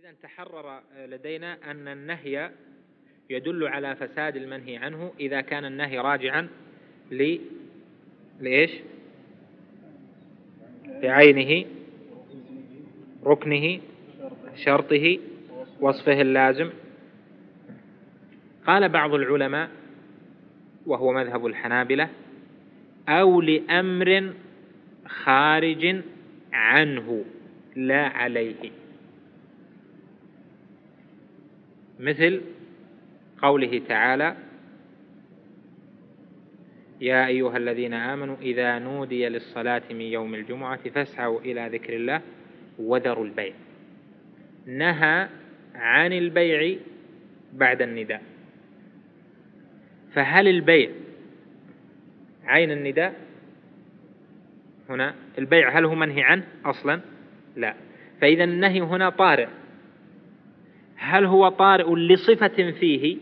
إذا تحرر لدينا أن النهي يدل على فساد المنهي عنه إذا كان النهي راجعا ل لإيش؟ بعينه ركنه شرطه وصفه اللازم. قال بعض العلماء وهو مذهب الحنابلة أو لأمر خارج عنه لا عليه. مثل قوله تعالى يا أيها الذين آمنوا إذا نودي للصلاة من يوم الجمعة فاسعوا إلى ذكر الله وذروا البيع. نهى عن البيع بعد النداء. فهل البيع عين النداء؟ هنا البيع هل هو منهي عنه أصلا؟ لا. فإذا النهي هنا طارئ. هل هو طارئ لصفة فيه؟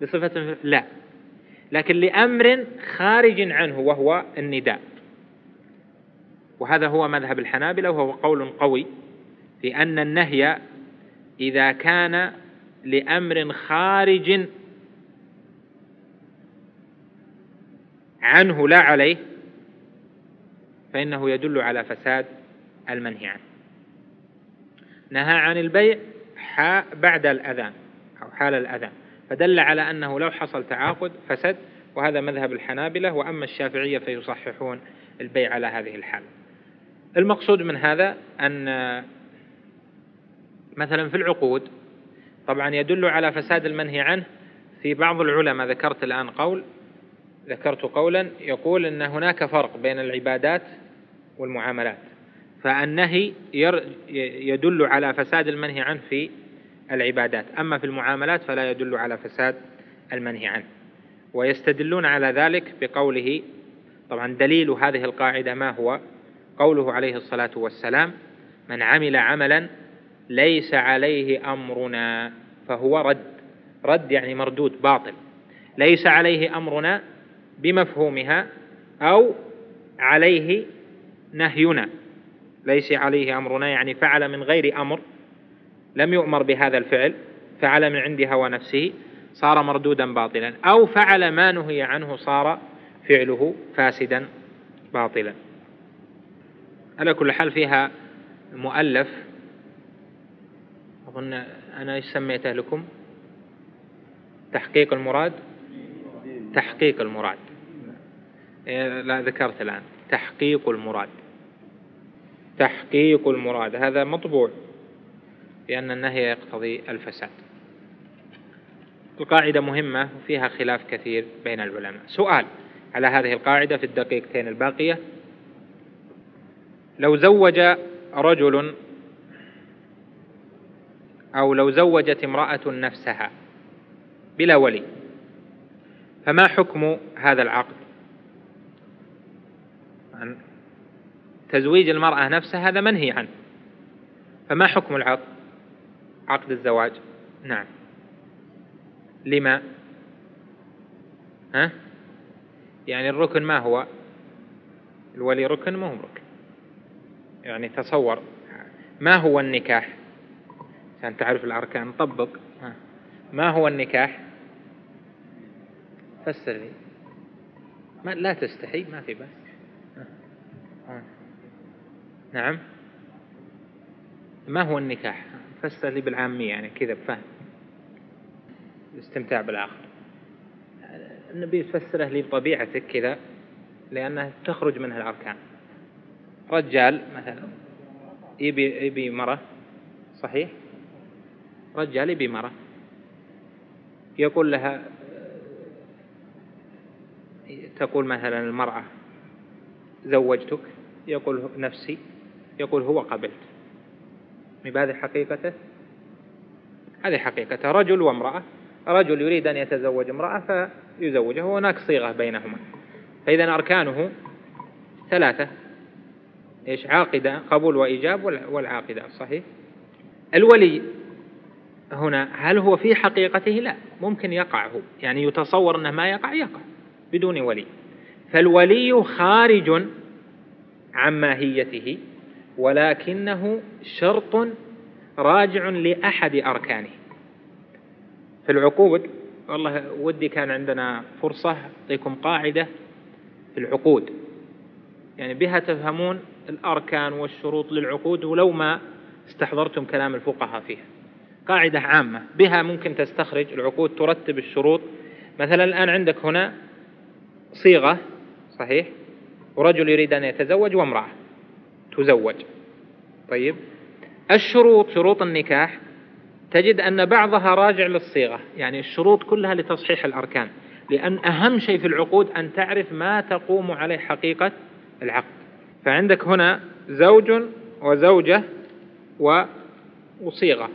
لصفة فيه؟ لا. لكن لأمر خارج عنه وهو النداء. وهذا هو مذهب الحنابلة وهو قول قوي في أن النهي إذا كان لأمر خارج عنه لا عليه فإنه يدل على فساد المنهي عنه. نهى عن البيع بعد الأذان أو حال الأذان فدل على أنه لو حصل تعاقد فسد وهذا مذهب الحنابلة وأما الشافعية فيصححون البيع على هذه الحال. المقصود من هذا أن مثلا في العقود طبعا يدل على فساد المنهي عنه في بعض العلماء ذكرت الآن قول ذكرت قولا يقول أن هناك فرق بين العبادات والمعاملات. فالنهي يدل على فساد المنهي عنه في العبادات. أما في المعاملات فلا يدل على فساد المنهي عنه. ويستدلون على ذلك بقوله طبعا دليل هذه القاعدة ما هو؟ قوله عليه الصلاة والسلام من عمل عملا ليس عليه أمرنا فهو رد. رد يعني مردود باطل. ليس عليه أمرنا بمفهومها أو عليه نهينا ليس عليه أمرنا يعني فعل من غير أمر لم يؤمر بهذا الفعل فعل من عند هوى نفسه صار مردودا باطلا أو فعل ما نهي عنه صار فعله فاسدا باطلا. على كل حال فيها مؤلف أظن أنا إيش سميته لكم؟ تحقيق المراد؟ تحقيق المراد. إيه، لا ذكرت الآن. تحقيق المراد. تحقيق المراد. هذا مطبوع لأن النهي يقتضي الفساد. القاعدة مهمة وفيها خلاف كثير بين العلماء. سؤال على هذه القاعدة في الدقيقتين الباقية؟ لو زوج رجل أو لو زوجت امرأة نفسها بلا ولي فما حكم هذا العقد؟ تزويج المرأة نفسها هذا منهي عنه. فما حكم العقد؟ عقد الزواج. نعم. لما؟ ها؟ يعني الركن ما هو؟ الولي ركن ما هو ركن. يعني تصور. ما هو النكاح؟ عشان تعرف الأركان طبق. ما هو النكاح؟ فسر لي ما لا تستحي ما في بس نعم. ما هو النكاح؟ فسر لي بالعامية يعني كذا بفهم. الاستمتاع بالآخر النبي يفسره لي بطبيعتك كذا لأنها تخرج منها الأركان. رجال مثلا يبي يبي مرة صحيح؟ رجال يبي مرة. يقول لها تقول مثلا المرأة زوجتك؟ يقول نفسي يقول هو قبلت. بهذه حقيقته؟ هذه حقيقته. رجل وامرأة. رجل يريد أن يتزوج امرأة فيزوجه هناك صيغة بينهما. فإذا أركانه ثلاثة. إيش؟ عاقدة قبول وإيجاب والعاقدة صحيح. الولي هنا هل هو في حقيقته؟ لا. ممكن يقع هو يعني يتصور أنه ما يقع يقع. بدون ولي. فالولي خارج عن ماهيته. ولكنه شرط راجع لأحد أركانه. في العقود والله ودي كان عندنا فرصة أعطيكم قاعدة في العقود. يعني بها تفهمون الأركان والشروط للعقود ولو ما استحضرتم كلام الفقهاء فيها. قاعدة عامة بها ممكن تستخرج العقود ترتب الشروط. مثلا الآن عندك هنا صيغة صحيح؟ ورجل يريد أن يتزوج وامرأة. تزوج. طيب. الشروط شروط النكاح تجد أن بعضها راجع للصيغة يعني الشروط كلها لتصحيح الأركان لأن أهم شيء في العقود أن تعرف ما تقوم عليه حقيقة العقد. فعندك هنا زوج وزوجة وصيغة.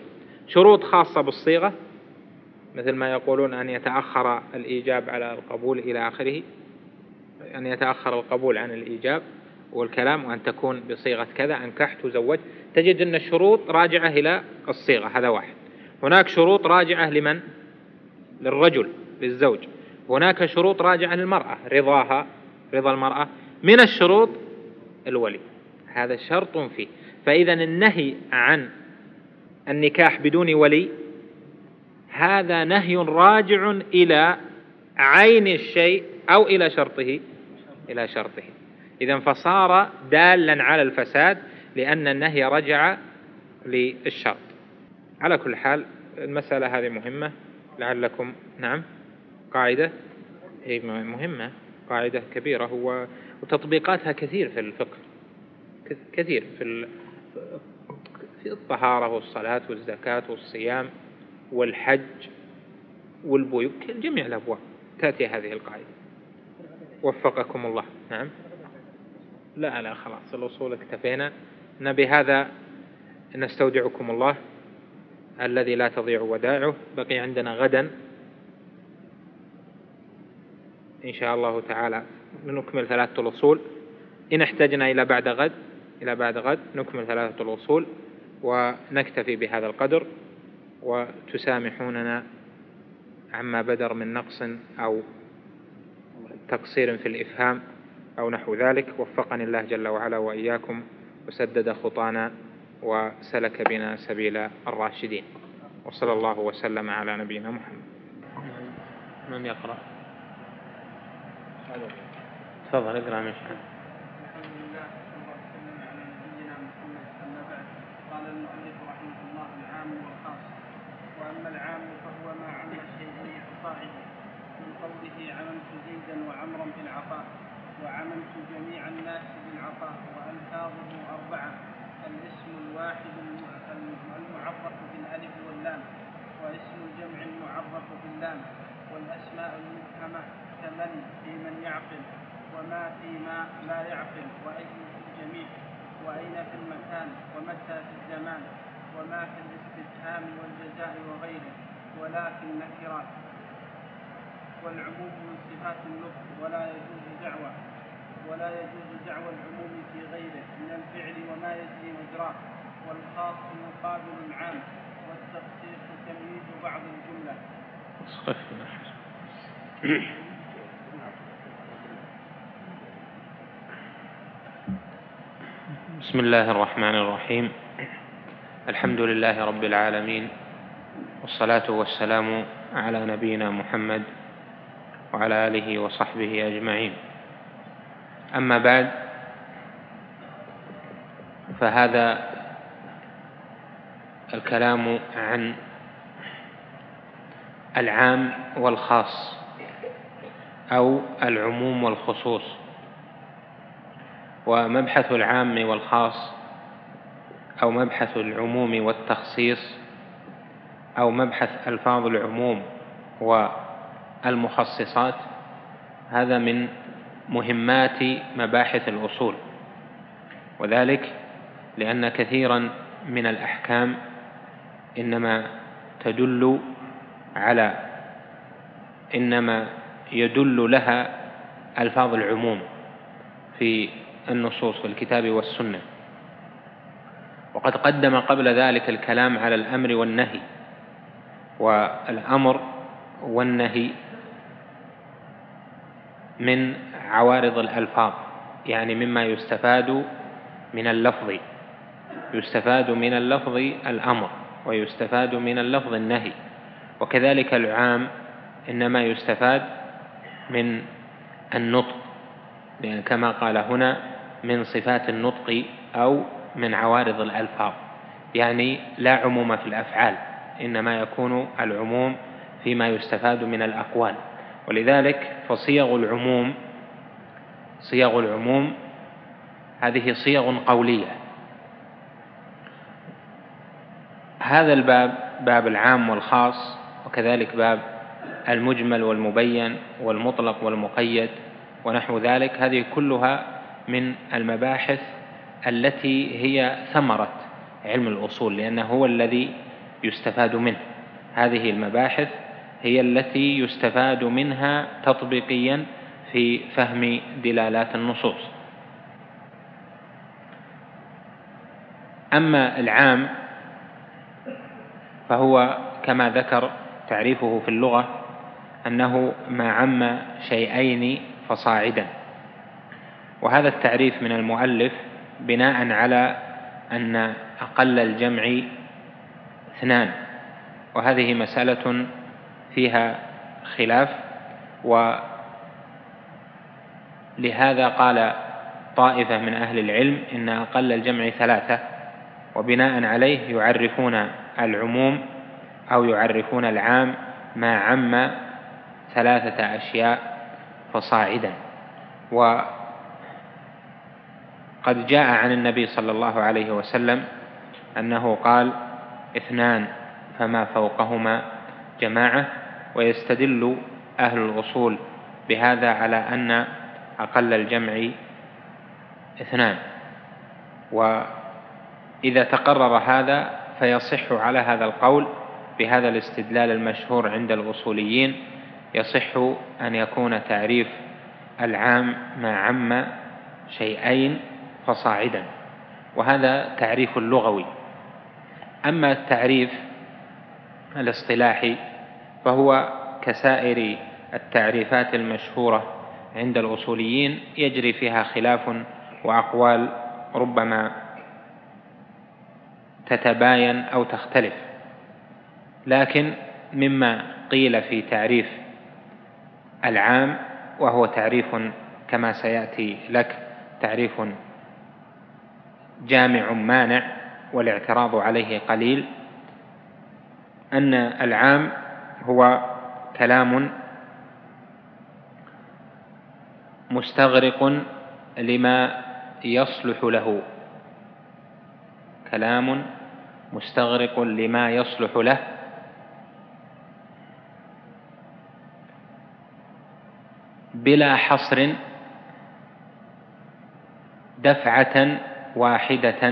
شروط خاصة بالصيغة مثل ما يقولون أن يتأخر الإيجاب على القبول إلى آخره أن يتأخر القبول عن الإيجاب. والكلام وأن تكون بصيغة كذا أنكحت وزوجت تجد أن الشروط راجعة إلى الصيغة هذا واحد. هناك شروط راجعة لمن؟ للرجل للزوج. هناك شروط راجعة للمرأة رضاها رضا المرأة من الشروط الولي. هذا شرط فيه. فإذا النهي عن النكاح بدون ولي هذا نهي راجع إلى عين الشيء أو إلى شرطه إلى شرطه. إذا فصار دالا على الفساد لأن النهي رجع للشرط. على كل حال المسألة هذه مهمة. لعلكم نعم قاعدة. هي مهمة. قاعدة كبيرة. هو وتطبيقاتها كثير في الفقه. كثير في في الطهارة والصلاة والزكاة والصيام والحج والبيوت جميع الأبواب تأتي هذه القاعدة. وفقكم الله. نعم. لا لا خلاص الأصول اكتفينا. نبي هذا نستودعكم الله الذي لا تضيع ودائعه. بقي عندنا غدا إن شاء الله تعالى نكمل ثلاثة الأصول إن احتجنا إلى بعد غد إلى بعد غد نكمل ثلاثة الأصول ونكتفي بهذا القدر. وتسامحوننا عما بدر من نقص أو تقصير في الإفهام. أو نحو ذلك. وفقني الله جل وعلا وإياكم وسدد خطانا وسلك بنا سبيل الراشدين. وصلى الله وسلم على نبينا محمد. من يقرأ؟ تفضل اقرأ مشعل وأما العام فهو ما عم الشيء لإحصائه من قوله عممت زيدا وعمرا بالعطاء وعممت جميع الناس بالعطاء وألفاظه أربعة الاسم الواحد المعرف بالألف واللام واسم الجمع المعرف باللام والأسماء المفهمة كمن في من يعقل وما في ما لا يعقل وأي في الجميع وأين في المكان ومتى في الزمان وما في الاستفهام والجزاء وغيره ولكن نكرات والعموم من صفات النطق ولا يجوز دعوة ولا يجوز دعوى العموم في غيره من الفعل وما يجري مجراه والخاص مقابل العام والتخصيص تمييز بعض الجملة. بسم الله الرحمن الرحيم. الحمد لله رب العالمين والصلاة والسلام على نبينا محمد وعلى آله وصحبه أجمعين. أما بعد فهذا الكلام عن العام والخاص أو العموم والخصوص. ومبحث العام والخاص أو مبحث العموم والتخصيص أو مبحث ألفاظ العموم والمخصصات هذا من مهمات مباحث الأصول. وذلك لأن كثيرا من الأحكام إنما تدل على إنما يدل لها ألفاظ العموم في النصوص في الكتاب والسنة. وقد قدم قبل ذلك الكلام على الأمر والنهي والأمر والنهي من عوارض الألفاظ يعني مما يستفاد من اللفظ يستفاد من اللفظ الأمر ويستفاد من اللفظ النهي. وكذلك العام إنما يستفاد من النطق لأن كما قال هنا من صفات النطق أو من عوارض الألفاظ يعني لا عموم في الأفعال إنما يكون العموم فيما يستفاد من الأقوال. ولذلك فصيغ العموم صيغ العموم هذه صيغ قولية. هذا الباب باب العام والخاص وكذلك باب المجمل والمبين والمطلق والمقيد ونحو ذلك. هذه كلها من المباحث التي هي ثمرة علم الأصول لأنه هو الذي يستفاد منه. هذه المباحث هي التي يستفاد منها تطبيقيا في فهم دلالات النصوص. أما العام فهو كما ذكر تعريفه في اللغة أنه ما عم شيئين فصاعدا. وهذا التعريف من المؤلف بناء على أن أقل الجمع اثنان. وهذه مسألة فيها خلاف ولهذا قال طائفة من أهل العلم إن أقل الجمع ثلاثة وبناء عليه يعرفون العموم أو يعرفون العام ما عم ثلاثة أشياء فصاعدا. وقد جاء عن النبي صلى الله عليه وسلم أنه قال اثنان فما فوقهما جماعة ويستدل أهل الأصول بهذا على أن أقل الجمع اثنان. وإذا تقرر هذا فيصح على هذا القول بهذا الاستدلال المشهور عند الأصوليين. يصح أن يكون تعريف العام ما عم شيئين فصاعدا وهذا تعريف لغوي. أما التعريف الاصطلاحي فهو كسائر التعريفات المشهورة عند الأصوليين يجري فيها خلاف وأقوال ربما تتباين أو تختلف. لكن مما قيل في تعريف العام وهو تعريف كما سيأتي لك تعريف جامع مانع والاعتراض عليه قليل أن العام هو كلام مستغرق لما يصلح له. كلام مستغرق لما يصلح له. بلا حصر دفعة واحدة.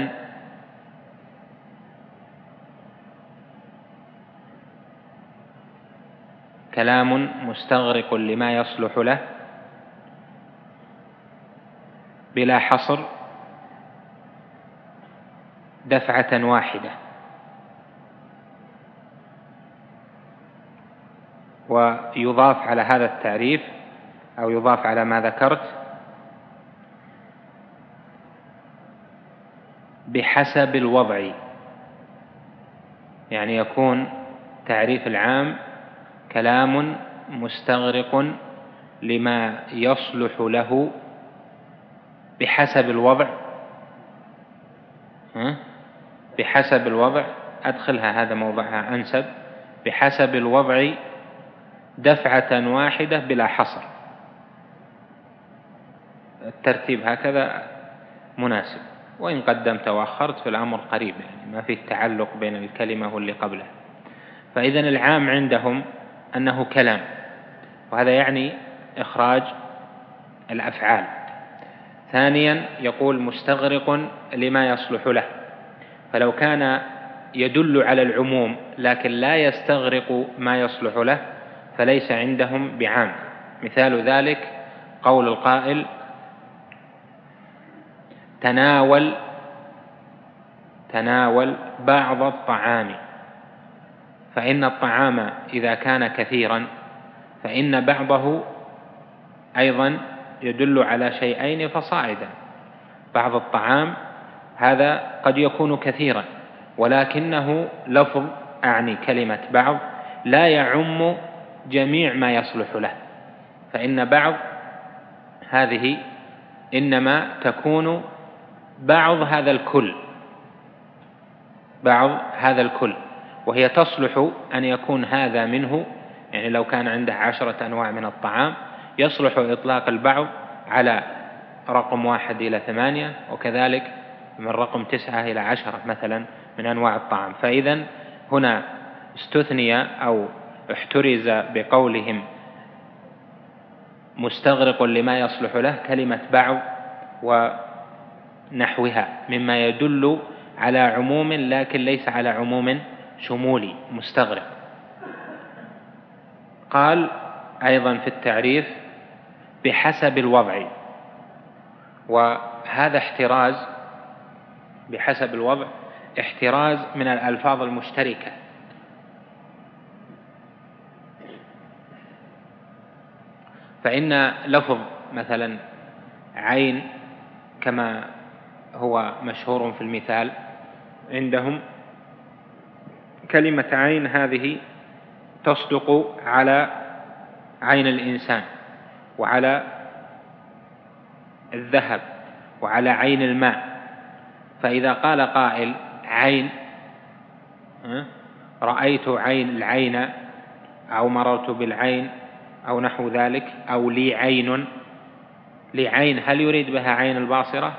كلام مستغرق لما يصلح له. بلا حصر دفعة واحدة. ويضاف على هذا التعريف أو يضاف على ما ذكرت بحسب الوضع. يعني يكون تعريف العام كلام مستغرق لما يصلح له بحسب الوضع. بحسب الوضع. أدخلها هذا موضعها أنسب. بحسب الوضع دفعة واحدة بلا حصر. الترتيب هكذا مناسب. وإن قدمت وأخرت في الأمر قريب يعني ما فيه تعلق بين الكلمة واللي قبلها. فإذا العام عندهم أنه كلام. وهذا يعني إخراج الأفعال. ثانيا يقول مستغرق لما يصلح له. فلو كان يدل على العموم لكن لا يستغرق ما يصلح له فليس عندهم بعام. مثال ذلك قول القائل تناول تناول بعض الطعام. فإن الطعام إذا كان كثيرا فإن بعضه أيضا يدل على شيئين فصاعدا. بعض الطعام هذا قد يكون كثيرا ولكنه لفظ أعني كلمة بعض لا يعم جميع ما يصلح له. فإن بعض هذه إنما تكون بعض هذا الكل بعض هذا الكل. وهي تصلح أن يكون هذا منه يعني لو كان عنده عشرة أنواع من الطعام يصلح إطلاق البعض على رقم واحد إلى ثمانية وكذلك من رقم تسعة إلى عشرة مثلا من أنواع الطعام. فإذا هنا استثني أو احترز بقولهم مستغرق لما يصلح له كلمة بعض ونحوها مما يدل على عموم لكن ليس على عموم شمولي مستغرق. قال أيضا في التعريف بحسب الوضع. وهذا احتراز بحسب الوضع احتراز من الألفاظ المشتركة. فإن لفظ مثلا عين كما هو مشهور في المثال عندهم كلمة عين هذه تصدق على عين الإنسان وعلى الذهب وعلى عين الماء. فإذا قال قائل عين رأيت عين العين أو مررت بالعين أو نحو ذلك أو لي عين لي عين هل يريد بها عين الباصرة؟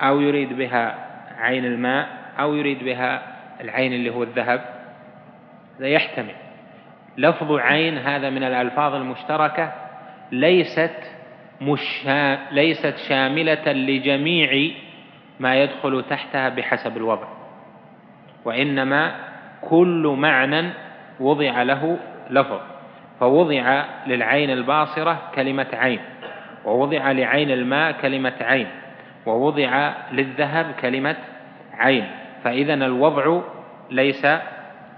أو يريد بها عين الماء؟ أو يريد بها العين اللي هو الذهب؟ لا يحتمل لفظ عين هذا من الألفاظ المشتركة ليست مش ليست شاملة لجميع ما يدخل تحتها بحسب الوضع وإنما كل معنى وضع له لفظ فوضع للعين الباصرة كلمة عين ووضع لعين الماء كلمة عين ووضع للذهب كلمة عين فإذا الوضع ليس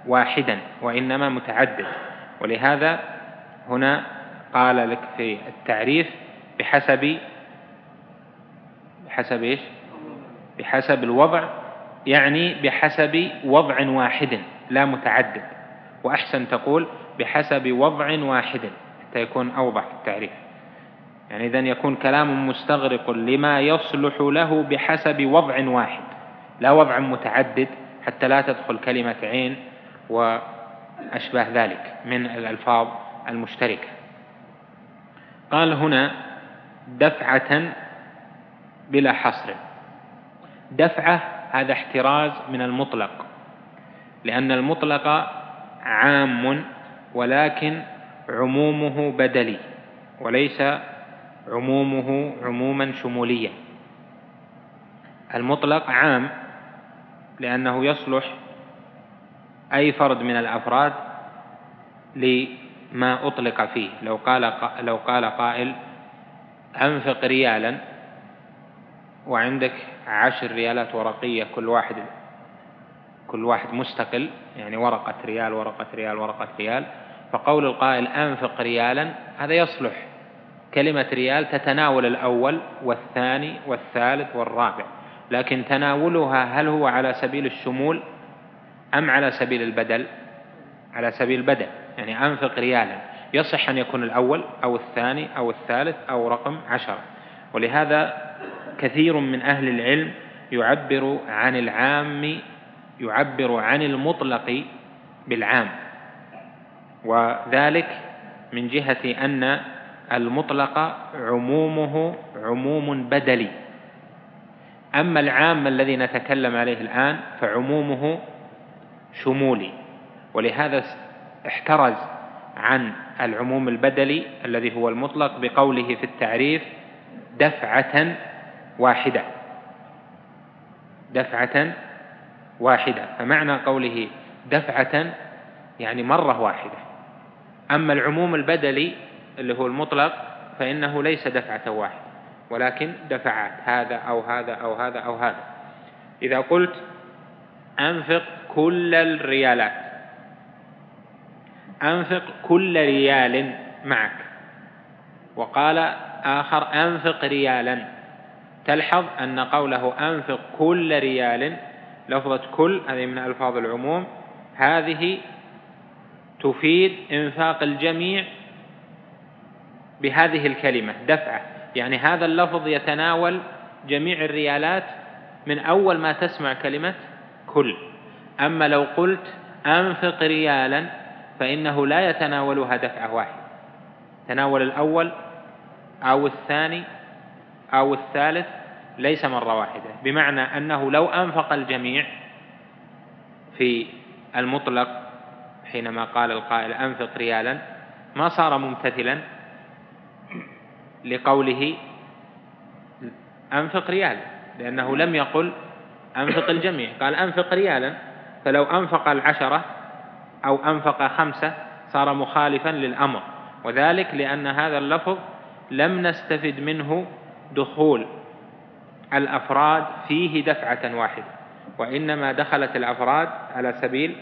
واحدا وإنما متعدد. ولهذا هنا قال لك في التعريف بحسب بحسب إيش؟ بحسب الوضع يعني بحسب وضع واحد لا متعدد. وأحسن تقول بحسب وضع واحد. حتى يكون أوضح التعريف. يعني إذن يكون كلام مستغرق لما يصلح له بحسب وضع واحد. لا وضع متعدد حتى لا تدخل كلمة عين وأشباه ذلك من الألفاظ المشتركة. قال هنا دفعة بلا حصر. دفعة هذا احتراز من المطلق لأن المطلق عام ولكن عمومه بدلي وليس عمومه عموما شموليا. المطلق عام لأنه يصلح أي فرد من الأفراد لما أطلق فيه. لو قال لو قال قائل أنفق ريالا وعندك عشر ريالات ورقية كل واحد كل واحد مستقل يعني ورقة ريال ورقة ريال ورقة ريال فقول القائل أنفق ريالا هذا يصلح. كلمة ريال تتناول الأول والثاني والثالث والرابع لكن تناولها هل هو على سبيل الشمول؟ أم على سبيل البدل؟ على سبيل البدل يعني أنفق ريالا يصح أن يكون الأول أو الثاني أو الثالث أو رقم عشرة. ولهذا كثير من أهل العلم يعبر عن العام يعبر عن المطلق بالعام. وذلك من جهة أن المطلق عمومه عموم بدلي. أما العام الذي نتكلم عليه الآن فعمومه شمولي. ولهذا احترز عن العموم البدلي الذي هو المطلق بقوله في التعريف دفعة واحدة. دفعة واحدة. فمعنى قوله دفعة يعني مرة واحدة. أما العموم البدلي اللي هو المطلق فإنه ليس دفعة واحدة ولكن دفعات هذا أو هذا أو هذا أو هذا. إذا قلت أنفق كل الريالات. أنفق كل ريال معك. وقال آخر أنفق ريالا. تلحظ أن قوله أنفق كل ريال لفظة كل هذه من ألفاظ العموم هذه تفيد إنفاق الجميع بهذه الكلمة دفعة. يعني هذا اللفظ يتناول جميع الريالات من أول ما تسمع كلمة كل. أما لو قلت أنفق ريالا فإنه لا يتناولها دفعة واحدة تناول الأول أو الثاني أو الثالث ليس مرة واحدة. بمعنى أنه لو أنفق الجميع في المطلق حينما قال القائل أنفق ريالا ما صار ممتثلا لقوله أنفق ريالا لأنه لم يقل أنفق الجميع. قال أنفق ريالا فلو أنفق العشرة أو أنفق خمسة صار مخالفا للأمر. وذلك لأن هذا اللفظ لم نستفد منه دخول الأفراد فيه دفعة واحدة وإنما دخلت الأفراد على سبيل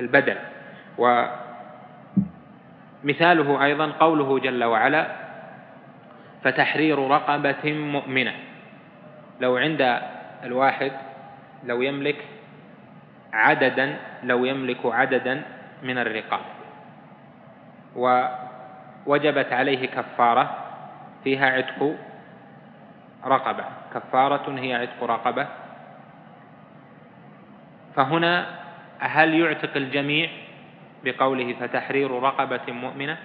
البدل. ومثاله أيضا قوله جل وعلا فتحرير رقبة مؤمنة. لو عند الواحد لو يملك عددا لو يملك عددا من الرقاب. ووجبت عليه كفارة فيها عتق رقبة. كفارة هي عتق رقبة. فهنا هل يعتق الجميع بقوله فتحرير رقبة مؤمنة؟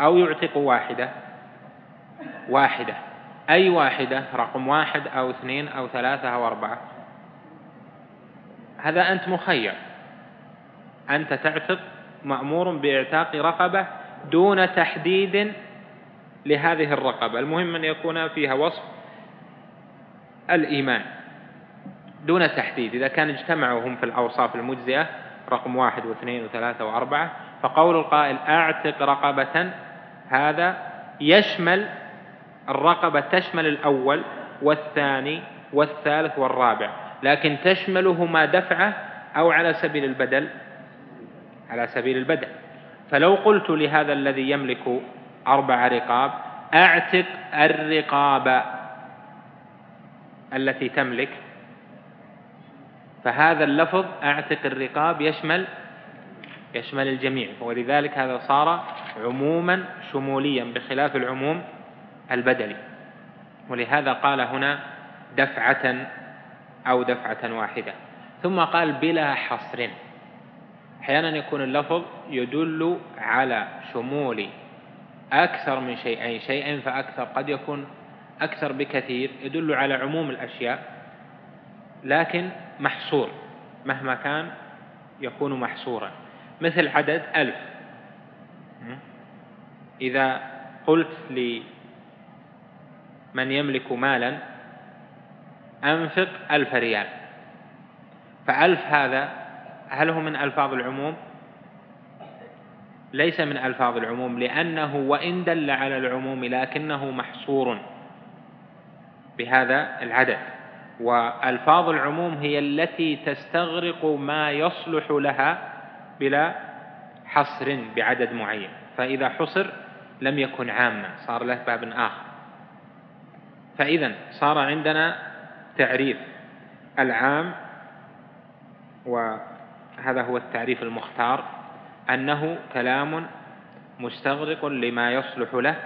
أو يعتق واحدة؟ واحدة. أي واحدة؟ رقم واحد أو اثنين أو ثلاثة أو أربعة. هذا أنت مخير. أنت تعتق مأمور بإعتاق رقبة دون تحديد لهذه الرقبة. المهم أن يكون فيها وصف الإيمان دون تحديد. إذا كان اجتمعوا هم في الأوصاف المجزئة رقم واحد واثنين وثلاثة وأربعة فقول القائل أعتق رقبة هذا يشمل الرقبة تشمل الأول والثاني والثالث والرابع. لكن تشملهما دفعة أو على سبيل البدل على سبيل البدل. فلو قلت لهذا الذي يملك أربع رقاب أعتق الرقاب التي تملك. فهذا اللفظ أعتق الرقاب يشمل يشمل الجميع. ولذلك هذا صار عموما شموليا بخلاف العموم البدلي. ولهذا قال هنا دفعة أو دفعة واحدة. ثم قال بلا حصر. أحيانا يكون اللفظ يدل على شمول أكثر من شيئين. شيئين فأكثر قد يكون أكثر بكثير. يدل على عموم الأشياء. لكن محصور. مهما كان يكون محصورا. مثل عدد ألف. إذا قلت لمن يملك مالا أنفق ألف ريال. فألف هذا هل هو من ألفاظ العموم؟ ليس من ألفاظ العموم لأنه وإن دل على العموم لكنه محصور بهذا العدد. وألفاظ العموم هي التي تستغرق ما يصلح لها بلا حصر بعدد معين. فإذا حصر لم يكن عاما صار له باب آخر. فإذا صار عندنا تعريف العام وهذا هو التعريف المختار أنه كلام مستغرق لما يصلح له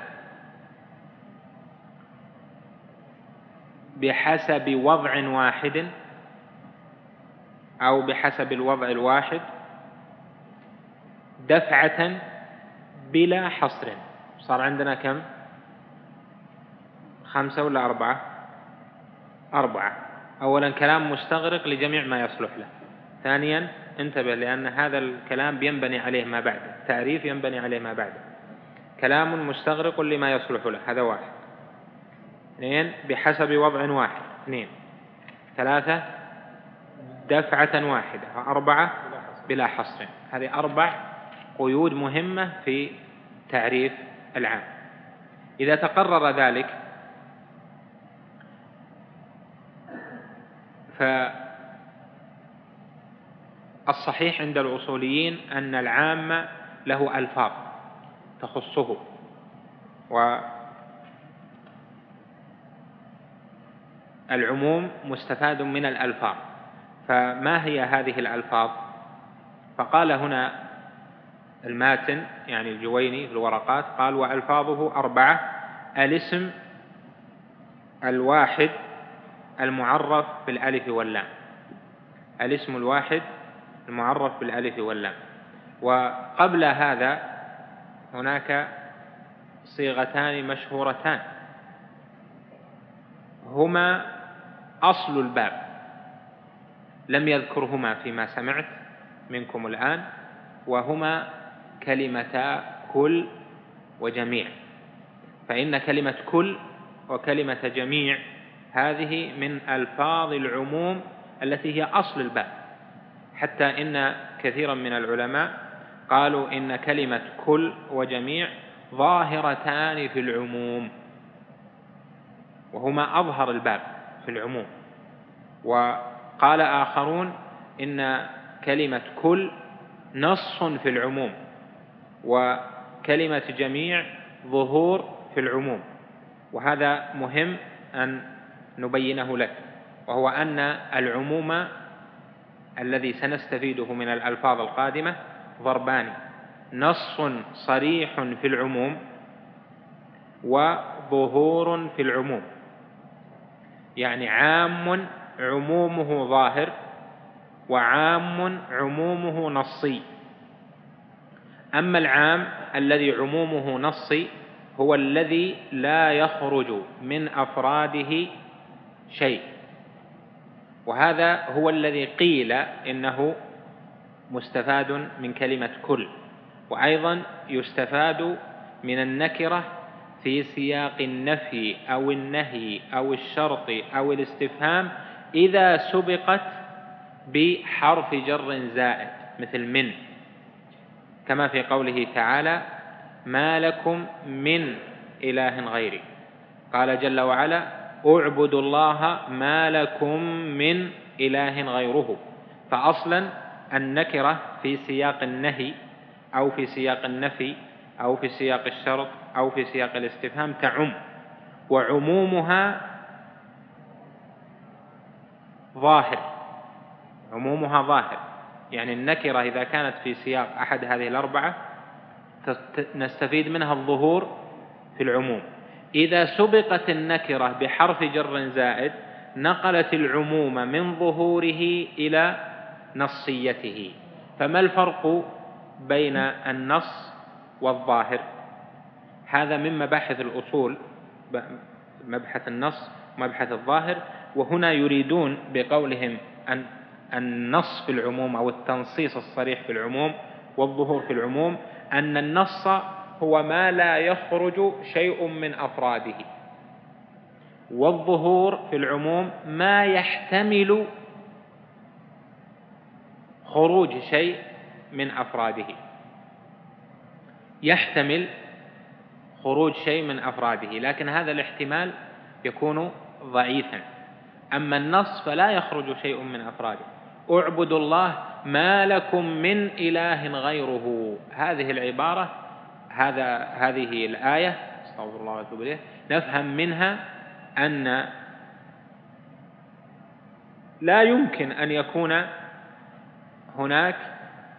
بحسب وضع واحد أو بحسب الوضع الواحد دفعة بلا حصر. صار عندنا كم؟ خمسة ولا أربعة؟ أربعة. أولا كلام مستغرق لجميع ما يصلح له. ثانيا انتبه لأن هذا الكلام ينبني عليه ما بعده تعريف ينبني عليه ما بعده كلام مستغرق لما يصلح له. هذا واحد. اثنين بحسب وضع واحد. اثنين. ثلاثة دفعة واحدة. أربعة بلا حصر. هذه أربع قيود مهمة في تعريف العام. إذا تقرر ذلك فالصحيح عند الأصوليين أن العام له ألفاظ تخصه. و العموم مستفاد من الألفاظ. فما هي هذه الألفاظ؟ فقال هنا الماتن يعني الجويني في الورقات قال وألفاظه أربعة الاسم الواحد المعرف بالألف واللام. الاسم الواحد المعرف بالألف واللام. وقبل هذا هناك صيغتان مشهورتان. هما أصل الباب. لم يذكرهما فيما سمعت منكم الآن وهما كلمتا كل وجميع. فإن كلمة كل وكلمة جميع هذه من ألفاظ العموم التي هي أصل الباب. حتى إن كثيرا من العلماء قالوا إن كلمة كل وجميع ظاهرتان في العموم وهما أظهر الباب في العموم. وقال آخرون إن كلمة كل نص في العموم وكلمة جميع ظهور في العموم. وهذا مهم أن نبينه لك وهو أن العموم الذي سنستفيده من الألفاظ القادمة ضربان نص صريح في العموم وظهور في العموم. يعني عام عمومه ظاهر وعام عمومه نصي. أما العام الذي عمومه نصي هو الذي لا يخرج من أفراده شيء. وهذا هو الذي قيل إنه مستفاد من كلمة كل وأيضا يستفاد من النكرة في سياق النفي أو النهي أو الشرط أو الاستفهام إذا سبقت بحرف جر زائد مثل من. كما في قوله تعالى ما لكم من إله غيري قال جل وعلا اعبدوا الله ما لكم من إله غيره. فأصلا النكرة في سياق النهي أو في سياق النفي أو في سياق الشرط أو في سياق الاستفهام تعم. وعمومها ظاهر. عمومها ظاهر. يعني النكرة إذا كانت في سياق أحد هذه الأربعة نستفيد منها الظهور في العموم. إذا سبقت النكرة بحرف جر زائد نقلت العموم من ظهوره إلى نصيته. فما الفرق بين النص والظاهر؟ هذا من مباحث الأصول مبحث النص ومبحث الظاهر. وهنا يريدون بقولهم أن النص في العموم أو التنصيص الصريح في العموم والظهور في العموم أن النص هو ما لا يخرج شيء من أفراده. والظهور في العموم ما يحتمل خروج شيء من أفراده. يحتمل خروج شيء من أفراده لكن هذا الاحتمال يكون ضعيفا. أما النص فلا يخرج شيء من أفراده. اعبدوا الله ما لكم من إله غيره. هذه العبارة هذا هذه الآية أستغفر الله وأتوب إليه نفهم منها أن لا يمكن أن يكون هناك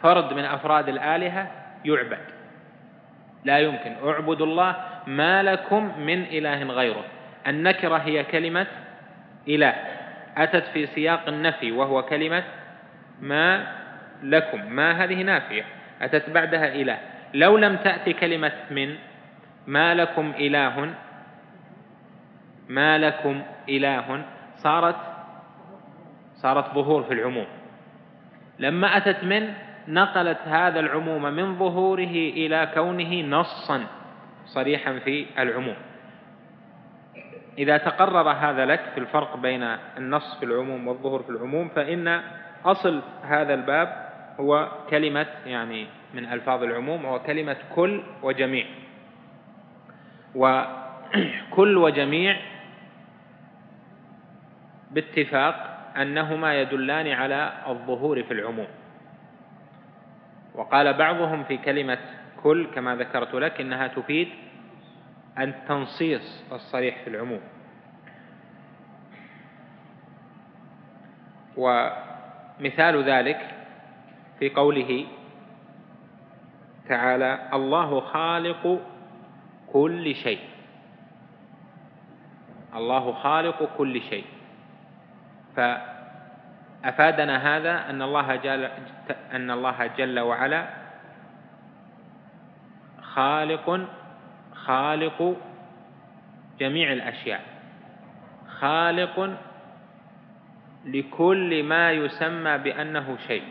فرد من أفراد الآلهة يعبد. لا يمكن. اعبدوا الله ما لكم من إله غيره. النكرة هي كلمة إله. أتت في سياق النفي وهو كلمة ما لكم. ما هذه نافية؟ أتت بعدها إله. لو لم تأتي كلمة من ما لكم إله؟ ما لكم إله؟ صارت صارت ظهور في العموم. لما أتت من نقلت هذا العموم من ظهوره إلى كونه نصا صريحا في العموم. إذا تقرر هذا لك في الفرق بين النص في العموم والظهور في العموم فإن أصل هذا الباب هو كلمة يعني من ألفاظ العموم هو كلمة كل وجميع. وكل وجميع باتفاق أنهما يدلان على الظهور في العموم. وقال بعضهم في كلمة كل كما ذكرت لك إنها تفيد التنصيص الصريح في العموم. ومثال ذلك في قوله تعالى الله خالق كل شيء. الله خالق كل شيء. فأفادنا هذا أن الله جل أن الله جل وعلا خالق خالق جميع الأشياء. خالق لكل ما يسمى بأنه شيء.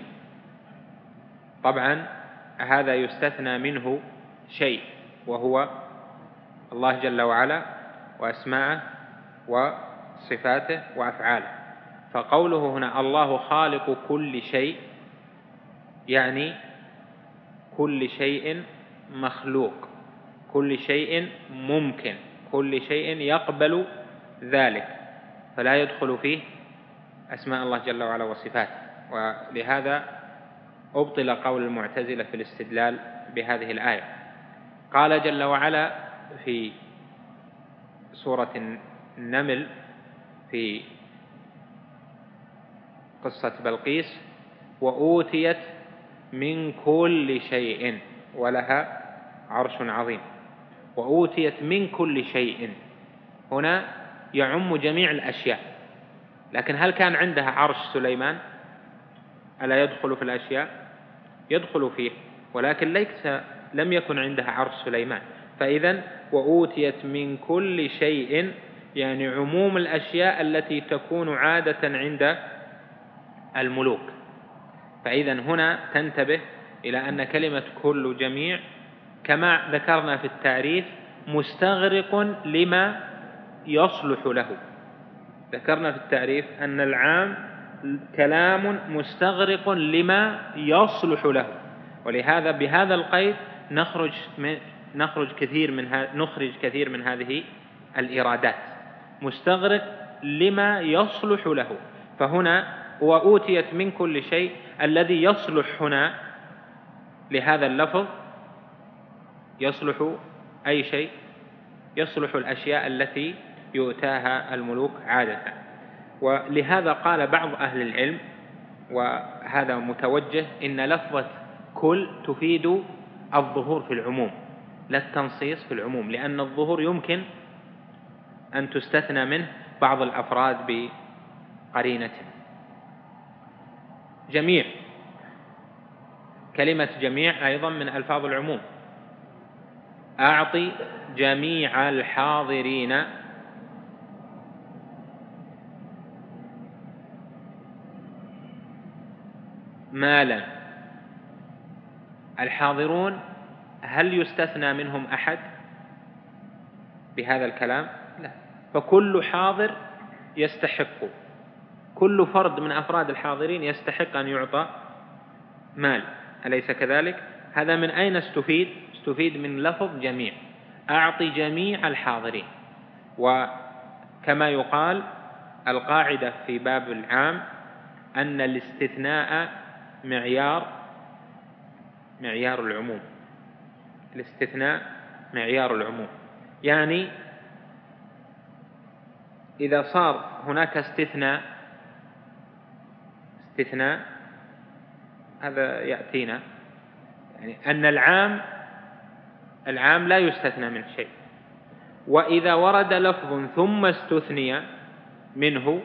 طبعا هذا يستثنى منه شيء وهو الله جل وعلا وأسماءه وصفاته وأفعاله. فقوله هنا الله خالق كل شيء يعني كل شيء مخلوق كل شيء ممكن كل شيء يقبل ذلك. فلا يدخل فيه أسماء الله جل وعلا وصفاته. ولهذا أبطل قول المعتزلة في الاستدلال بهذه الآية. قال جل وعلا في سورة النمل في قصة بلقيس وأوتيت من كل شيء ولها عرش عظيم. وأوتيت من كل شيء هنا يعم جميع الأشياء. لكن هل كان عندها عرش سليمان؟ ألا يدخل في الأشياء؟ يدخل فيه ولكن ليس لم يكن عندها عرش سليمان. فإذا وأوتيت من كل شيء يعني عموم الأشياء التي تكون عادة عند الملوك. فإذا هنا تنتبه إلى أن كلمة كل جميع كما ذكرنا في التعريف مستغرق لما يصلح له. ذكرنا في التعريف أن العام كلام مستغرق لما يصلح له. ولهذا بهذا القيد نخرج من نخرج كثير من نخرج كثير من هذه الإيرادات مستغرق لما يصلح له. فهنا وأوتيت من كل شيء الذي يصلح هنا لهذا اللفظ يصلح أي شيء؟ يصلح الأشياء التي يؤتاها الملوك عادة. ولهذا قال بعض أهل العلم وهذا متوجه إن لفظة كل تفيد الظهور في العموم لا التنصيص في العموم لأن الظهور يمكن أن تستثنى منه بعض الأفراد بقرينة. جميع كلمة جميع أيضا من ألفاظ العموم. أعطي جميع الحاضرين مالا. الحاضرون هل يستثنى منهم أحد بهذا الكلام؟ لا. فكل حاضر يستحق. كل فرد من أفراد الحاضرين يستحق أن يعطى مال. أليس كذلك؟ هذا من أين استفيد؟ استفيد من لفظ جميع. أعطي جميع الحاضرين. وكما يقال القاعدة في باب العام أن الاستثناء معيار معيار العموم. الاستثناء معيار العموم. يعني إذا صار هناك استثناء استثناء هذا يأتينا. يعني أن العام العام لا يستثنى من شيء. وإذا ورد لفظ ثم استثني منه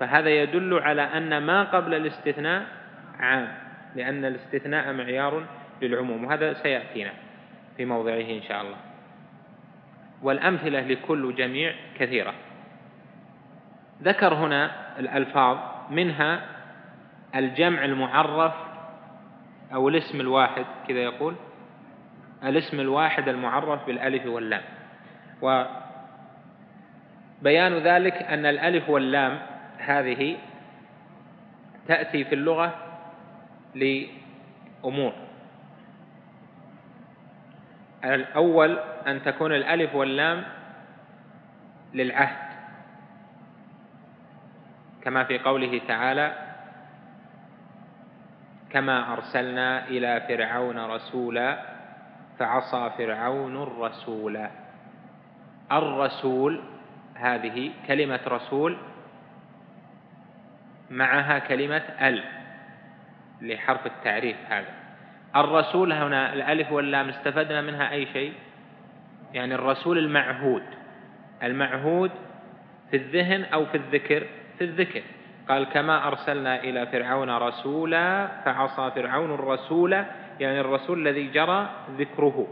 فهذا يدل على أن ما قبل الاستثناء عام لأن الاستثناء معيار للعموم وهذا سيأتينا في موضعه إن شاء الله. والأمثلة لكل جميع كثيرة. ذكر هنا الألفاظ منها الجمع المعرف أو الاسم الواحد كذا يقول. الاسم الواحد المعرف بالألف واللام. وبيان ذلك أن الألف واللام هذه تأتي في اللغة لأمور. الأول أن تكون الألف واللام للعهد كما في قوله تعالى كما أرسلنا إلى فرعون رسولا فعصى فرعون الرسول. الرسول هذه كلمة رسول معها كلمة ال. لحرف التعريف هذا. الرسول هنا الألف واللام استفدنا منها أي شيء؟ يعني الرسول المعهود. المعهود في الذهن أو في الذكر؟ في الذكر. قال كما أرسلنا إلى فرعون رسولا فعصى فرعون الرسول يعني الرسول الذي جرى ذكره.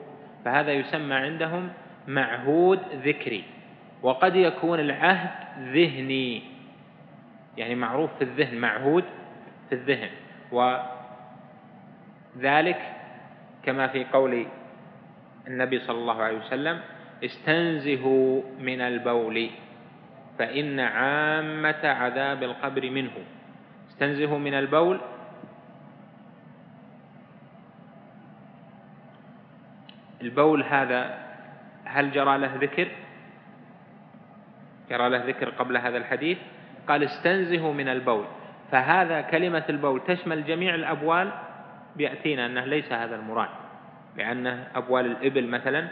فهذا يسمى عندهم معهود ذكري. وقد يكون العهد ذهني. يعني معروف في الذهن معهود في الذهن. وذلك كما في قول النبي صلى الله عليه وسلم استنزهوا من البول فإن عامة عذاب القبر منه. استنزهوا من البول. البول هذا هل جرى له ذكر؟ جرى له ذكر قبل هذا الحديث؟ قال استنزهوا من البول. فهذا كلمة البول تشمل جميع الأبوال بيأتينا أنه ليس هذا المراد. لأن أبوال الإبل مثلا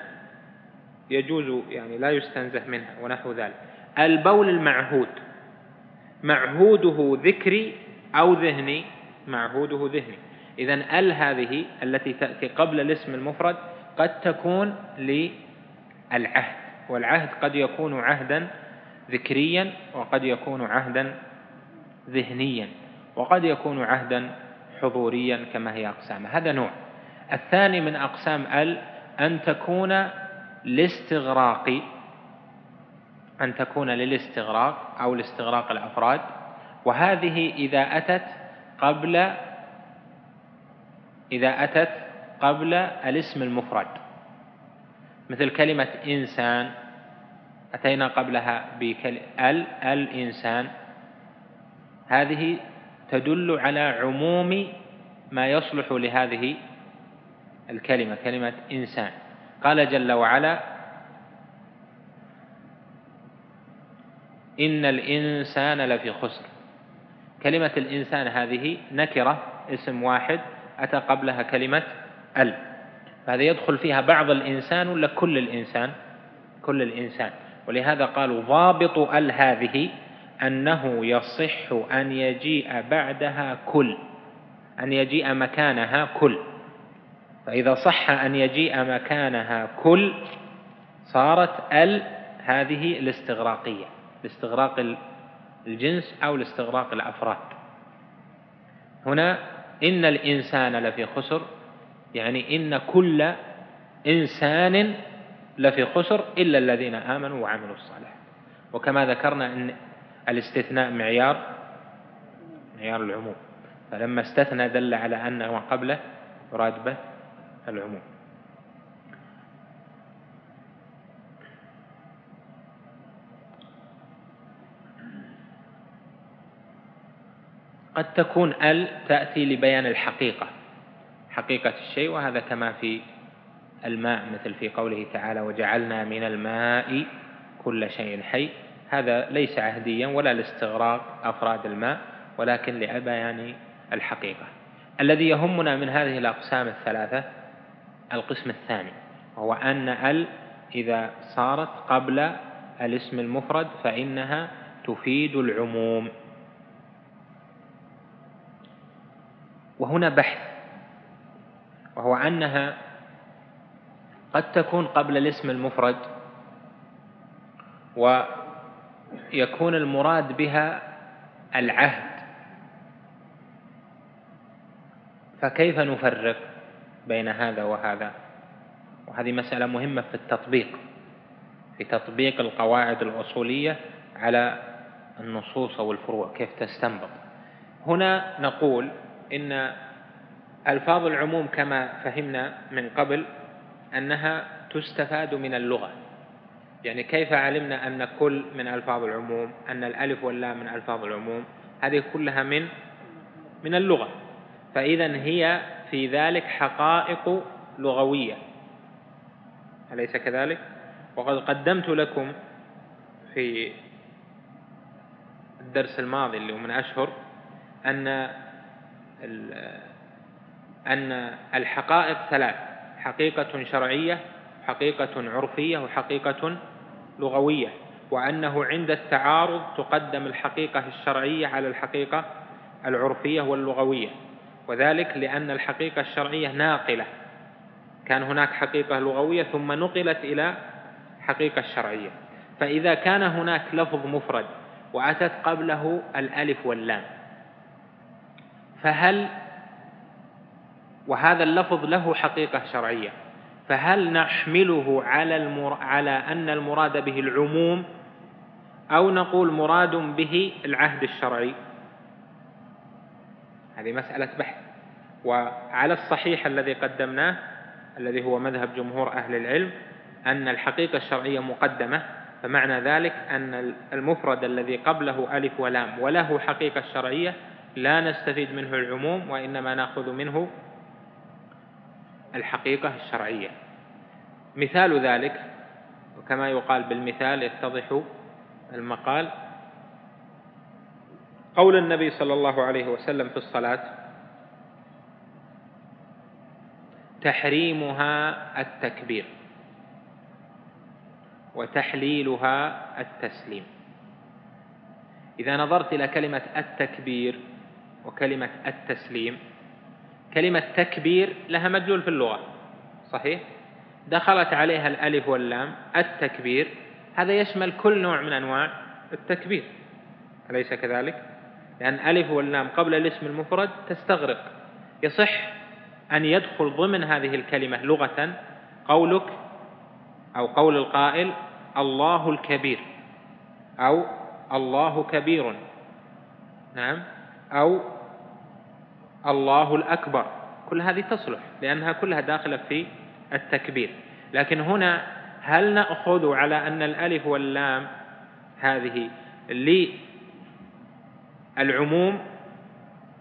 يجوز يعني لا يستنزه منها ونحو ذلك. البول المعهود معهوده ذكري أو ذهني معهوده ذهني. إذا ال هذه التي تأتي قبل الاسم المفرد قد تكون للعهد والعهد قد يكون عهدا ذكريا وقد يكون عهدا ذهنيا وقد يكون عهدا حضوريا كما هي أقسام هذا نوع. الثاني من أقسام ال أن تكون لاستغراق أن تكون للاستغراق أو لاستغراق الأفراد. وهذه إذا أتت قبل إذا أتت قبل الاسم المفرد. مثل كلمة إنسان أتينا قبلها بكل ال الإنسان. هذه تدل على عموم ما يصلح لهذه الكلمة كلمة إنسان. قال جل وعلا إن الإنسان لفي خسر. كلمة الإنسان هذه نكرة اسم واحد أتى قبلها كلمة ال. فهذا يدخل فيها بعض الإنسان ولا كل الإنسان؟ كل الإنسان. ولهذا قالوا ضابط ال هذه أنه يصح أن يجيء بعدها كل أن يجيء مكانها كل. فإذا صح أن يجيء مكانها كل صارت ال هذه الاستغراقية لاستغراق الجنس أو لاستغراق الأفراد. هنا إن الإنسان لفي خسر يعني إن كل إنسان لفي خسر إلا الذين آمنوا وعملوا الصالحات. وكما ذكرنا أن الاستثناء معيار معيار العموم. فلما استثنى دل على أن ما قبله يراد به العموم. قد تكون ال تأتي لبيان الحقيقة حقيقة الشيء وهذا كما في الماء مثل في قوله تعالى وجعلنا من الماء كل شيء حي. هذا ليس عهديا ولا لاستغراق أفراد الماء ولكن لبيان الحقيقة. الذي يهمنا من هذه الأقسام الثلاثة القسم الثاني وهو أن ال إذا صارت قبل الاسم المفرد فإنها تفيد العموم. وهنا بحث وهو أنها قد تكون قبل الاسم المفرد ويكون المراد بها العهد. فكيف نفرق بين هذا وهذا؟ وهذه مسألة مهمة في التطبيق في تطبيق القواعد الأصولية على النصوص أو الفروع كيف تستنبط. هنا نقول إن ألفاظ العموم كما فهمنا من قبل أنها تستفاد من اللغة. يعني كيف علمنا أن كل من ألفاظ العموم أن الألف واللام من ألفاظ العموم هذه كلها من من اللغة فإذا هي في ذلك حقائق لغوية أليس كذلك؟ وقد قدمت لكم في الدرس الماضي اللي هو من أشهر أن أن الحقائق ثلاث حقيقة شرعية حقيقة عرفية وحقيقة لغوية وأنه عند التعارض تقدم الحقيقة الشرعية على الحقيقة العرفية واللغوية. وذلك لأن الحقيقة الشرعية ناقلة. كان هناك حقيقة لغوية ثم نقلت إلى حقيقة الشرعية فإذا كان هناك لفظ مفرد وأتت قبله الألف واللام فهل وهذا اللفظ له حقيقة شرعية؟ فهل نحمله على المر... على أن المراد به العموم أو نقول مراد به العهد الشرعي؟ هذه مسألة بحث. وعلى الصحيح الذي قدمناه الذي هو مذهب جمهور أهل العلم أن الحقيقة الشرعية مقدمة فمعنى ذلك أن المفرد الذي قبله ألف ولام وله حقيقة شرعية لا نستفيد منه العموم وإنما نأخذ منه الحقيقة الشرعية. مثال ذلك وكما يقال بالمثال يتضح المقال قول النبي صلى الله عليه وسلم في الصلاة تحريمها التكبير وتحليلها التسليم. إذا نظرت إلى كلمة التكبير وكلمة التسليم كلمة تكبير لها مدلول في اللغة. صحيح؟ دخلت عليها الألف واللام التكبير. هذا يشمل كل نوع من أنواع التكبير. أليس كذلك؟ لأن ألف واللام قبل الاسم المفرد تستغرق. يصح أن يدخل ضمن هذه الكلمة لغة قولك أو قول القائل الله الكبير أو الله كبير. نعم؟ أو الله الأكبر. كل هذه تصلح لأنها كلها داخلة في التكبير. لكن هنا هل نأخذ على أن الألف واللام هذه للعموم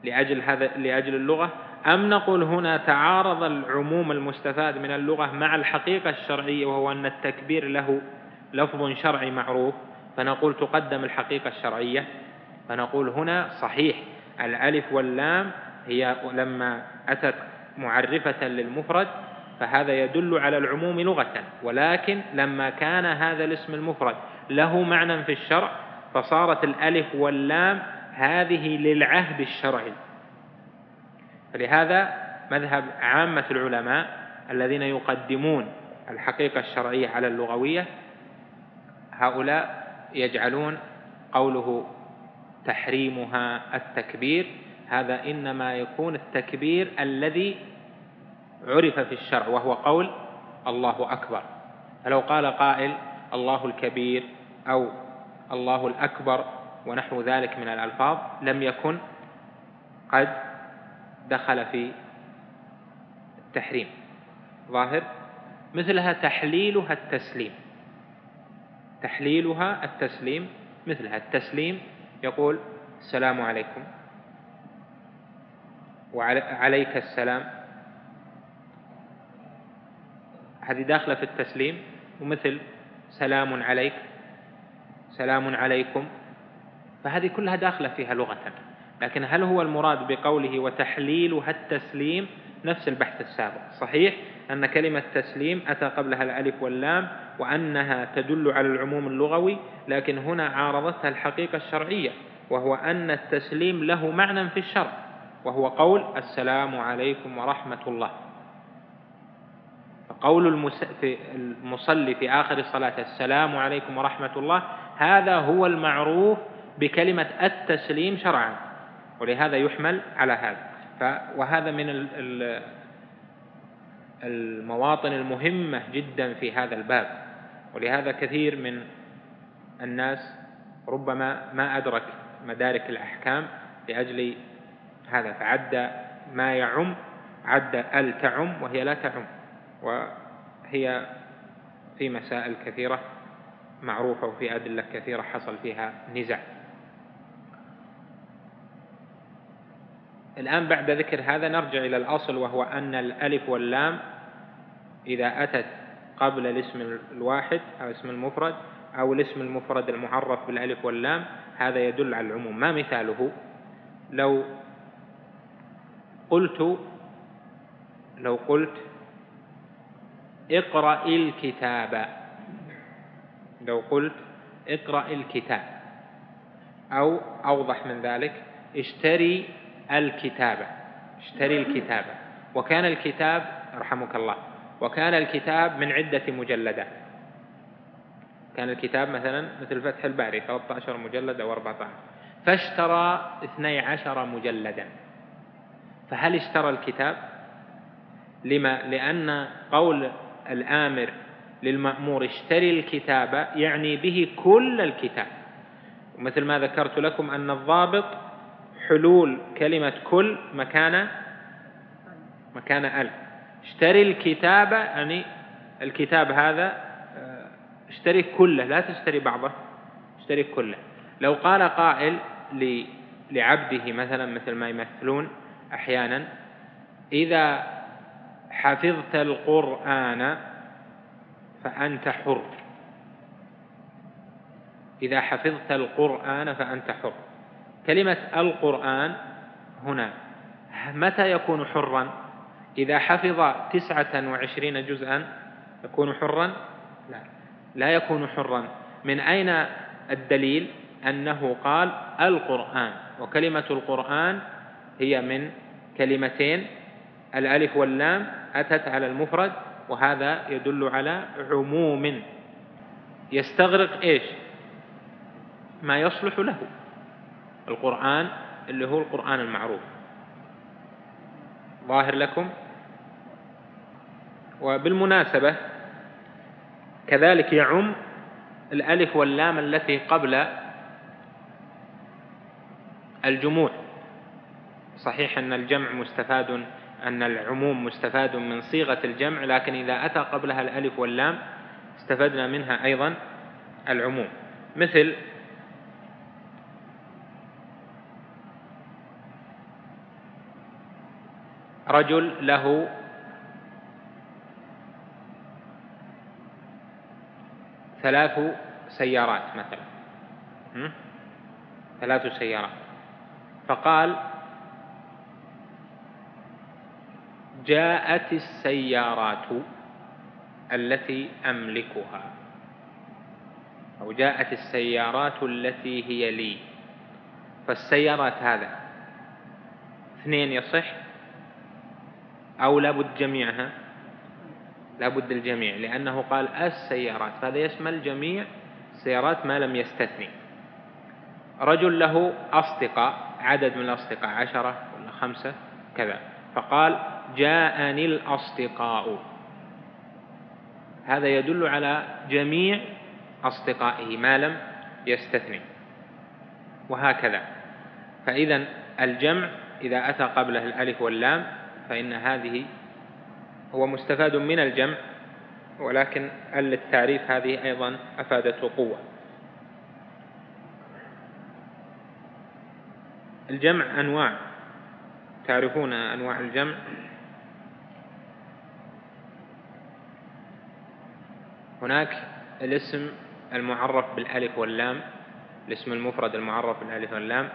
لأجل هذا لأجل اللغة أم نقول هنا تعارض العموم المستفاد من اللغة مع الحقيقة الشرعية وهو أن التكبير له لفظ شرعي معروف فنقول تقدم الحقيقة الشرعية؟ فنقول هنا صحيح الألف واللام هي لما أتت معرفة للمفرد فهذا يدل على العموم لغة ولكن لما كان هذا الاسم المفرد له معنى في الشرع فصارت الألف واللام هذه للعهد الشرعي. فلهذا مذهب عامة العلماء الذين يقدمون الحقيقة الشرعية على اللغوية هؤلاء يجعلون قوله تحريمها التكبير هذا إنما يكون التكبير الذي عرف في الشرع وهو قول الله أكبر. فلو قال قائل الله الكبير أو الله الأكبر ونحو ذلك من الألفاظ لم يكن قد دخل في التحريم. ظاهر؟ مثلها تحليلها التسليم. تحليلها التسليم مثلها التسليم يقول السلام عليكم. وعليك السلام. هذه داخلة في التسليم. ومثل سلام عليك سلام عليكم. فهذه كلها داخلة فيها لغة. لكن هل هو المراد بقوله وتحليلها التسليم؟ نفس البحث السابق. صحيح أن كلمة تسليم أتى قبلها الألف واللام وأنها تدل على العموم اللغوي لكن هنا عارضتها الحقيقة الشرعية وهو أن التسليم له معنى في الشرع. وهو قول السلام عليكم ورحمة الله. قول المصلي في آخر الصلاة السلام عليكم ورحمة الله هذا هو المعروف بكلمة التسليم شرعا. ولهذا يحمل على هذا. وهذا من المواطن المهمة جدا في هذا الباب. ولهذا كثير من الناس ربما ما أدرك مدارك الأحكام لأجل هذا فعد ما يعم عد ال تعم وهي لا تعم وهي في مسائل كثيرة معروفة وفي أدلة كثيرة حصل فيها نزاع الآن بعد ذكر هذا نرجع إلى الأصل وهو أن الألف واللام إذا أتت قبل الاسم الواحد أو اسم المفرد أو الاسم المفرد المعرف بالألف واللام هذا يدل على العموم. ما مثاله؟ لو قلت لو قلت اقرأ الكتاب. لو قلت اقرأ الكتاب. أو أوضح من ذلك اشتري الكتابة اشتري الكتابة وكان الكتاب رحمك الله وكان الكتاب من عدة مجلدات. كان الكتاب مثلا مثل فتح الباري 13 مجلد أو 14 فاشترى 12 مجلدا. فهل اشترى الكتاب؟ لما؟ لأن قول الآمر للمأمور اشتري الكتاب يعني به كل الكتاب. ومثل ما ذكرت لكم أن الضابط حلول كلمة كل مكان مكان ألف اشتري الكتاب يعني الكتاب هذا اشتري كله لا تشتري بعضه اشتري كله. لو قال قائل لعبده مثلا مثل ما يمثلون أحيانا. إذا حفظت القرآن فأنت حر. إذا حفظت القرآن فأنت حر. كلمة القرآن هنا متى يكون حرا؟ إذا حفظ تسعة وعشرين جزءا يكون حرا؟ لا لا يكون حرا. من أين الدليل؟ أنه قال القرآن. وكلمة القرآن هي من كلمتين. الألف واللام أتت على المفرد وهذا يدل على عموم. يستغرق إيش؟ ما يصلح له. القرآن اللي هو القرآن المعروف. ظاهر لكم؟ وبالمناسبة كذلك يعم الألف واللام التي قبل الجموع. صحيح أن الجمع مستفاد أن العموم مستفاد من صيغة الجمع لكن إذا أتى قبلها الألف واللام استفدنا منها أيضا العموم. مثل رجل له ثلاث سيارات مثلا ثلاث سيارات فقال جاءت السيارات التي أملكها. أو جاءت السيارات التي هي لي. فالسيارات هذا اثنين يصح أو لابد جميعها؟ لابد الجميع لأنه قال السيارات. فهذا يشمل جميع السيارات ما لم يستثني. رجل له أصدقاء عدد من الأصدقاء عشرة ولا خمسة كذا. فقال جاءني الأصدقاء. هذا يدل على جميع أصدقائه ما لم يستثني. وهكذا. فإذا الجمع إذا أتى قبله الألف واللام فإن هذه هو مستفاد من الجمع ولكن ال التعريف هذه أيضا أفادته قوة. الجمع أنواع. تعرفون أنواع الجمع؟ هناك الاسم المعرف بالألف واللام الاسم المفرد المعرف بالألف واللام.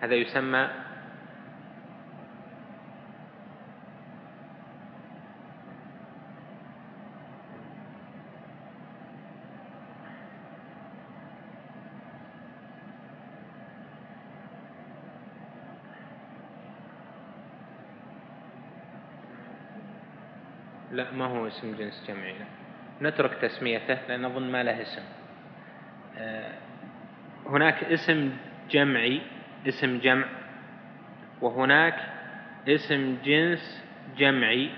هذا يسمى لا ما هو اسم جنس جمعي. نترك تسميته لأن أظن ما له اسم. آه، هناك اسم جمعي اسم جمع وهناك اسم جنس جمعي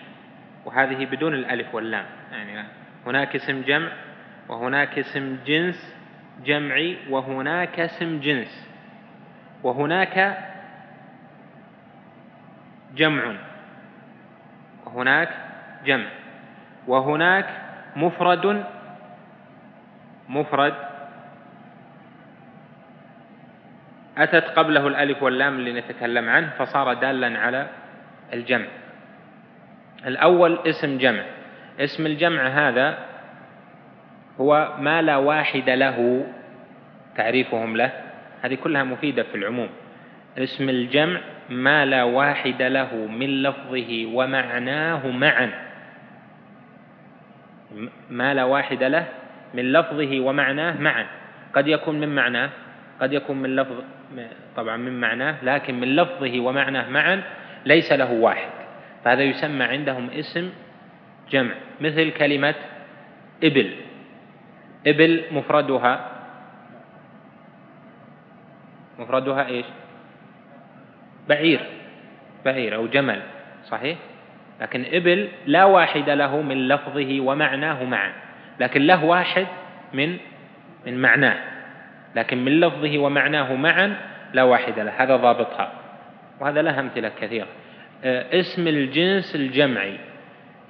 وهذه بدون الألف واللام. يعني هناك اسم جمع وهناك اسم جنس جمعي وهناك اسم جنس وهناك جمع وهناك جمع وهناك مفرد مفرد. أتت قبله الألف واللام اللي نتكلم عنه فصار دالا على الجمع. الأول اسم جمع. اسم الجمع هذا هو ما لا واحد له تعريفهم له. هذه كلها مفيدة في العموم. اسم الجمع ما لا واحد له من لفظه ومعناه معا. ما لا واحد له من لفظه ومعناه معا. قد يكون من معناه قد يكون من لفظ طبعا من معناه لكن من لفظه ومعناه معا ليس له واحد. فهذا يسمى عندهم اسم جمع. مثل كلمة إبل. إبل مفردها مفردها إيش؟ بعير. بعير أو جمل صحيح؟ لكن إبل لا واحد له من لفظه ومعناه معا لكن له واحد من من معناه لكن من لفظه ومعناه معا لا واحد له هذا ضابطها. وهذا له أمثلة كثيرة. آه، اسم الجنس الجمعي.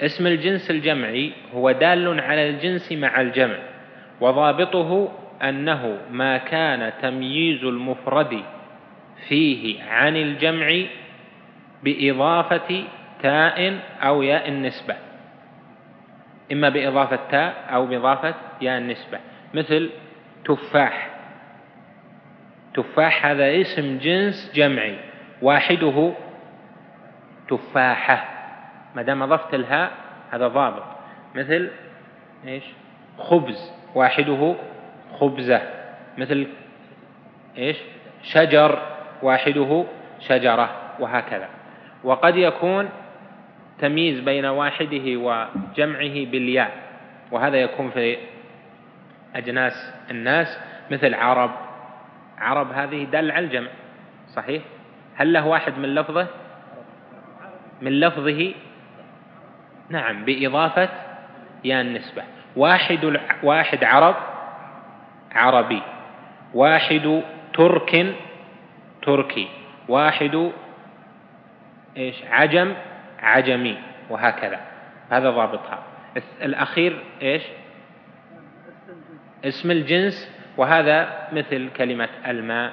اسم الجنس الجمعي هو دال على الجنس مع الجمع وضابطه أنه ما كان تمييز المفرد فيه عن الجمع بإضافة تاء أو ياء النسبة. إما بإضافة تاء أو بإضافة ياء النسبة. مثل تفاح. تفاح هذا اسم جنس جمعي. واحدة تفاحة. ما دام أضفت الهاء هذا ضابط. مثل إيش؟ خبز. واحدة خبزة. مثل إيش؟ شجر. واحدة شجرة. وهكذا. وقد يكون تمييز بين واحدة وجمعه بالياء وهذا يكون في أجناس الناس مثل عرب. عرب هذه دل على الجمع صحيح؟ هل له واحد من لفظه؟ من لفظه؟ نعم بإضافة يا النسبة. واحد واحد عرب عربي. واحد ترك تركي. واحد إيش؟ عجم عجمي وهكذا. هذا ضابطها. الأخير إيش؟ اسم الجنس وهذا مثل كلمة الماء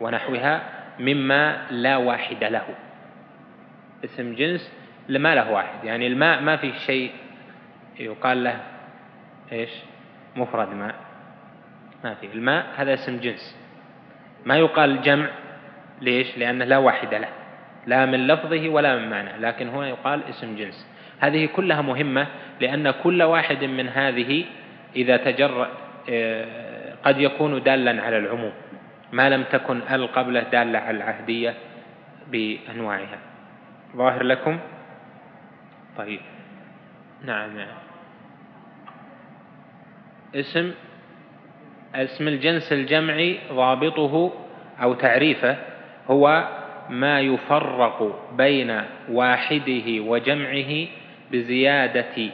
ونحوها مما لا واحد له. اسم جنس ما له واحد. يعني الماء ما في شيء يقال له إيش؟ مفرد ماء ما في. الماء هذا اسم جنس. ما يقال جمع. ليش؟ لأنه لا واحد له. لا من لفظه ولا من معنى لكن هنا يقال اسم جنس. هذه كلها مهمة لأن كل واحد من هذه إذا تجرأ آه، قد يكون دالا على العموم ما لم تكن ال قبله دالة على العهدية بأنواعها. ظاهر لكم؟ طيب. نعم. نعم اسم اسم الجنس الجمعي ضابطه أو تعريفه هو ما يفرق بين واحدة وجمعه بزيادة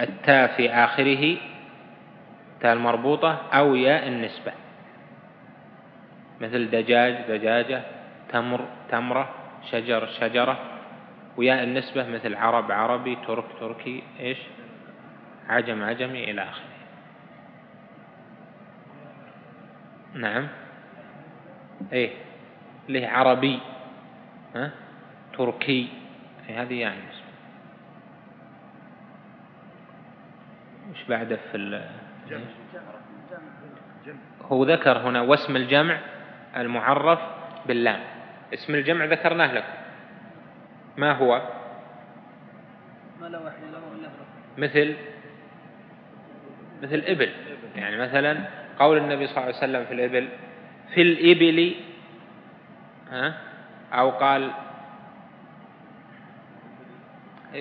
التاء في آخره تاء المربوطة أو ياء النسبة. مثل دجاج دجاجة تمر تمرة شجر شجرة. وياء النسبة مثل عرب عربي ترك تركي إيش؟ عجم عجمي إلى آخره. نعم. إيه. له عربي ها؟ تركي هذه يعني. وش بعده في ال هو ذكر هنا واسم الجمع المعرف باللام. اسم الجمع ذكرناه لكم. ما هو؟ ما لا واحد له إلا مثل مثل إبل. يعني مثلا قول النبي صلى الله عليه وسلم في الإبل في الإبل ها؟ أو قال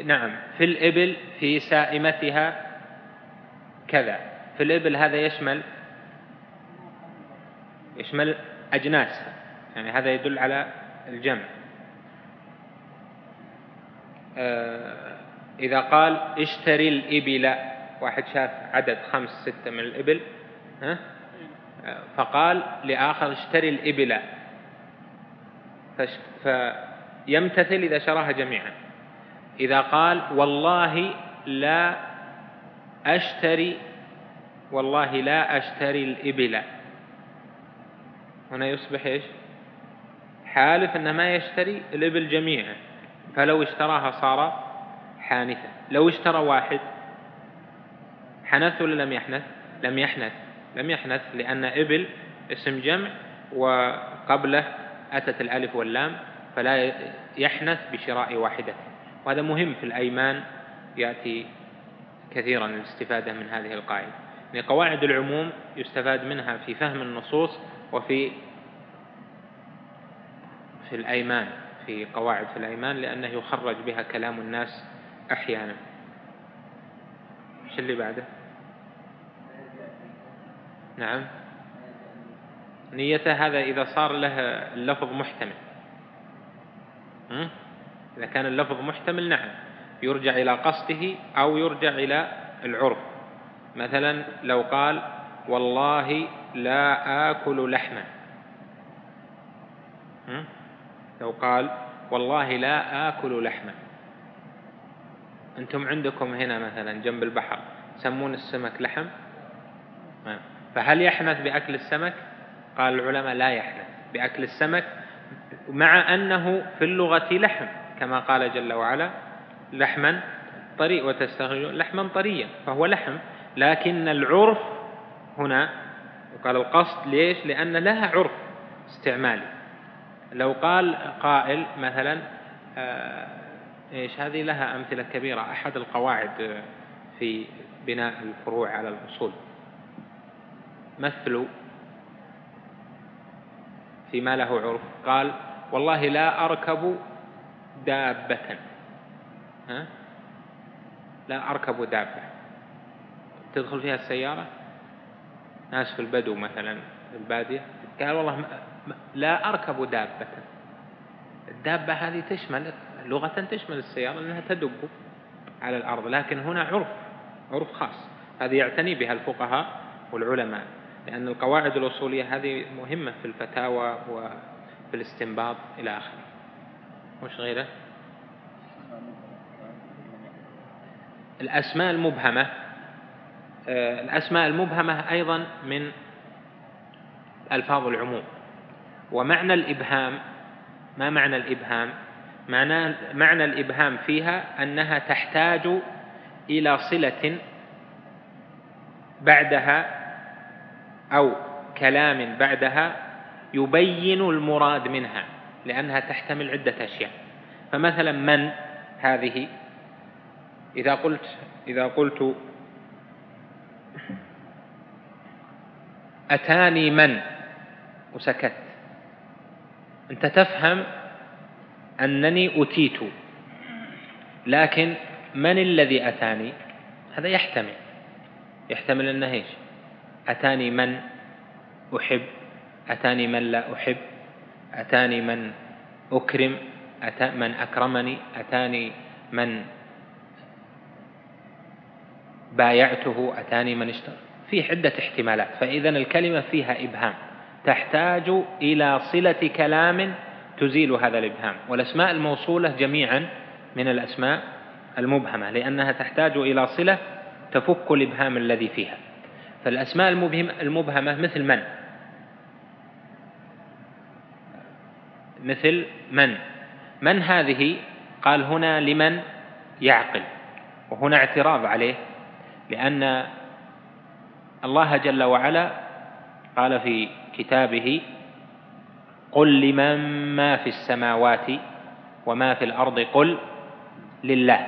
نعم في الإبل في سائمتها كذا. في الإبل هذا يشمل يشمل أجناس يعني هذا يدل على الجمع. آه، إذا قال اشتري الإبل واحد شاف عدد خمس ستة من الإبل ها؟ آه، فقال لآخر اشتري الإبل. فيمتثل إذا شراها جميعا. إذا قال والله لا أشتري والله لا أشتري الإبل. هنا يصبح إيش؟ حالف أنه ما يشتري الإبل جميعا. فلو اشتراها صار حانثا. لو اشترى واحد حنث ولا لم يحنث؟ لم يحنث. لم يحنث لأن إبل اسم جمع وقبله أتت الألف واللام فلا يحنث بشراء واحدة. وهذا مهم في الأيمان يأتي كثيرا الاستفادة من هذه القاعدة. يعني قواعد العموم يستفاد منها في فهم النصوص وفي في الأيمان في قواعد في الأيمان لأنه يخرج بها كلام الناس أحيانا. إيش اللي بعده؟ نعم. نيته هذا إذا صار له اللفظ محتمل. إذا كان اللفظ محتمل نعم. يرجع إلى قصده أو يرجع إلى العرف. مثلا لو قال والله لا آكل لحما. لو قال والله لا آكل لحما. أنتم عندكم هنا مثلا جنب البحر يسمون السمك لحم؟ فهل يحنث بأكل السمك؟ قال العلماء لا يحنث بأكل السمك مع أنه في اللغة لحم كما قال جل وعلا لحما طري وتستخرج لحما طريا فهو لحم. لكن العرف هنا وقال القصد ليش؟ لأن لها عرف استعمالي. لو قال قائل مثلا آه، إيش هذه لها أمثلة كبيرة أحد القواعد في بناء الفروع على الأصول. مثل فيما له عرف. قال والله لا أركب دابة. ها؟ لا أركب دابة. تدخل فيها السيارة؟ ناس في البدو مثلا في البادية. قال والله لا أركب دابة. الدابة هذه تشمل لغة تشمل السيارة لأنها تدب على الأرض لكن هنا عرف عرف خاص. هذه يعتني بها الفقهاء والعلماء. لأن القواعد الأصولية هذه مهمة في الفتاوى وفي الاستنباط إلى آخره. وش غيره؟ الأسماء المبهمة آه، الأسماء المبهمة أيضا من ألفاظ العموم. ومعنى الإبهام ما معنى الإبهام؟ معنى, معنى الإبهام فيها أنها تحتاج إلى صلة بعدها أو كلام بعدها يبين المراد منها لأنها تحتمل عدة أشياء. فمثلا من هذه؟ إذا قلت إذا قلت أتاني من؟ وسكت. أنت تفهم أنني أتيت لكن من الذي أتاني؟ هذا يحتمل. يحتمل أنه إيش؟ أتاني من أحب؟ أتاني من لا أحب؟ أتاني من أكرم؟ أتى من أكرمني؟ أتاني من بايعته؟ أتاني من اشترى. في عدة احتمالات فإذا الكلمة فيها إبهام. تحتاج إلى صلة كلام تزيل هذا الإبهام. والأسماء الموصولة جميعا من الأسماء المبهمة لأنها تحتاج إلى صلة تفك الإبهام الذي فيها. فالأسماء المبهمة مثل من؟ مثل من؟ من هذه؟ قال هنا لمن يعقل. وهنا اعتراض عليه لأن الله جل وعلا قال في كتابه قل لمن ما في السماوات وما في الأرض قل لله.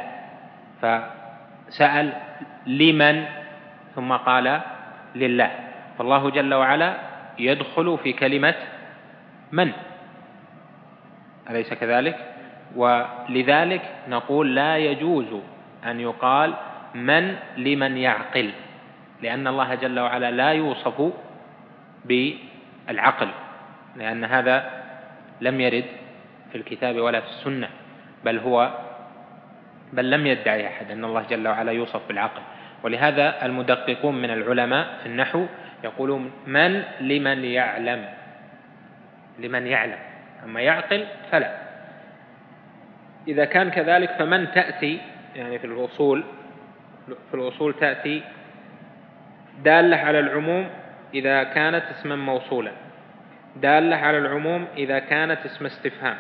فسأل لمن ثم قال لله. فالله جل وعلا يدخل في كلمة من؟ أليس كذلك؟ ولذلك نقول لا يجوز أن يقال من لمن يعقل لأن الله جل وعلا لا يوصف بالعقل لأن هذا لم يرد في الكتاب ولا في السنة بل هو بل لم يدعي أحد أن الله جل وعلا يوصف بالعقل. ولهذا المدققون من العلماء في النحو يقولون من لمن يعلم؟ لمن يعلم. أما يعقل فلا. إذا كان كذلك فمن تأتي؟ يعني في الأصول في الأصول تأتي دالة على العموم إذا كانت اسما موصولا. دالة على العموم إذا كانت اسم استفهام.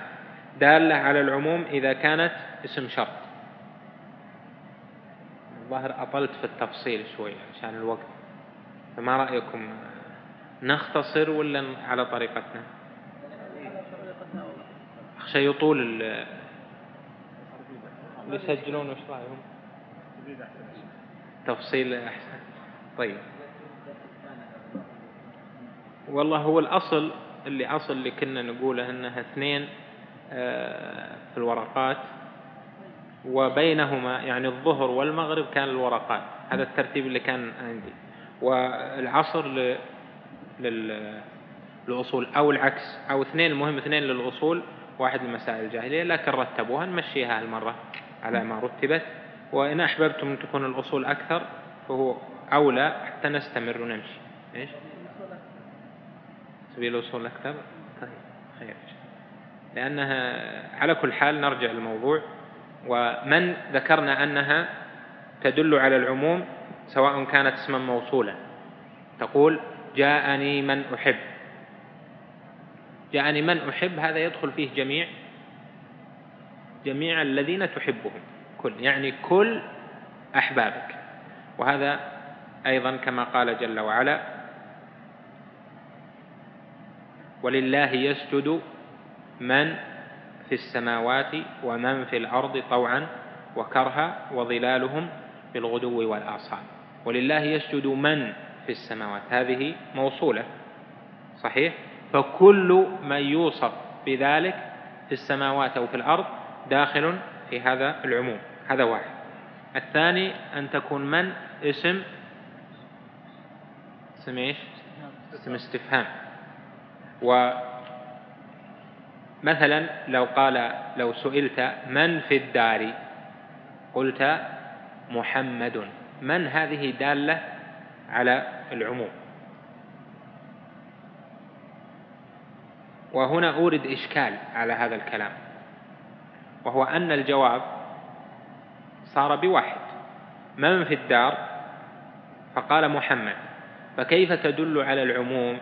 دالة على العموم إذا كانت اسم شرط. الظاهر أطلت في التفصيل شوي عشان الوقت. فما رأيكم نختصر ولا على طريقتنا؟ أخشى يطول اللي يسجلون وش رأيهم؟ تفصيل أحسن. طيب. والله هو الأصل اللي أصل اللي كنا نقوله أنها اثنين آه، في الورقات. وبينهما يعني الظهر والمغرب كان الورقات هذا الترتيب اللي كان عندي. والعصر للأصول أو العكس أو اثنين المهم اثنين للأصول. واحد لمسائل الجاهلية لكن رتبوها نمشيها المرة على ما رتبت. وإن أحببتم أن تكون الأصول أكثر فهو أولى حتى نستمر ونمشي. إيش؟ سبيل الأصول أكثر؟ طيب خير. لأنها على كل حال نرجع للموضوع. ومن ذكرنا أنها تدل على العموم سواء كانت اسما موصولا. تقول جاءني من أحب. جاءني من أحب هذا يدخل فيه جميع جميع الذين تحبهم. كل يعني كل أحبابك. وهذا أيضا كما قال جل وعلا ولله يسجد من في السماوات ومن في الأرض طوعا وكرها وظلالهم بالغدو والآصال. ولله يسجد من في السماوات. هذه موصولة. صحيح؟ فكل من يوصف بذلك في السماوات أو في الأرض داخل في هذا العموم. هذا واحد. الثاني أن تكون من؟ اسم؟ اسم إيش؟ اسم استفهام. ومثلا لو قال لو سئلت من في الدار؟ قلت محمد. من هذه دالة على العموم؟ وهنا أورد إشكال على هذا الكلام وهو أن الجواب صار بواحد. من في الدار؟ فقال محمد. فكيف تدل على العموم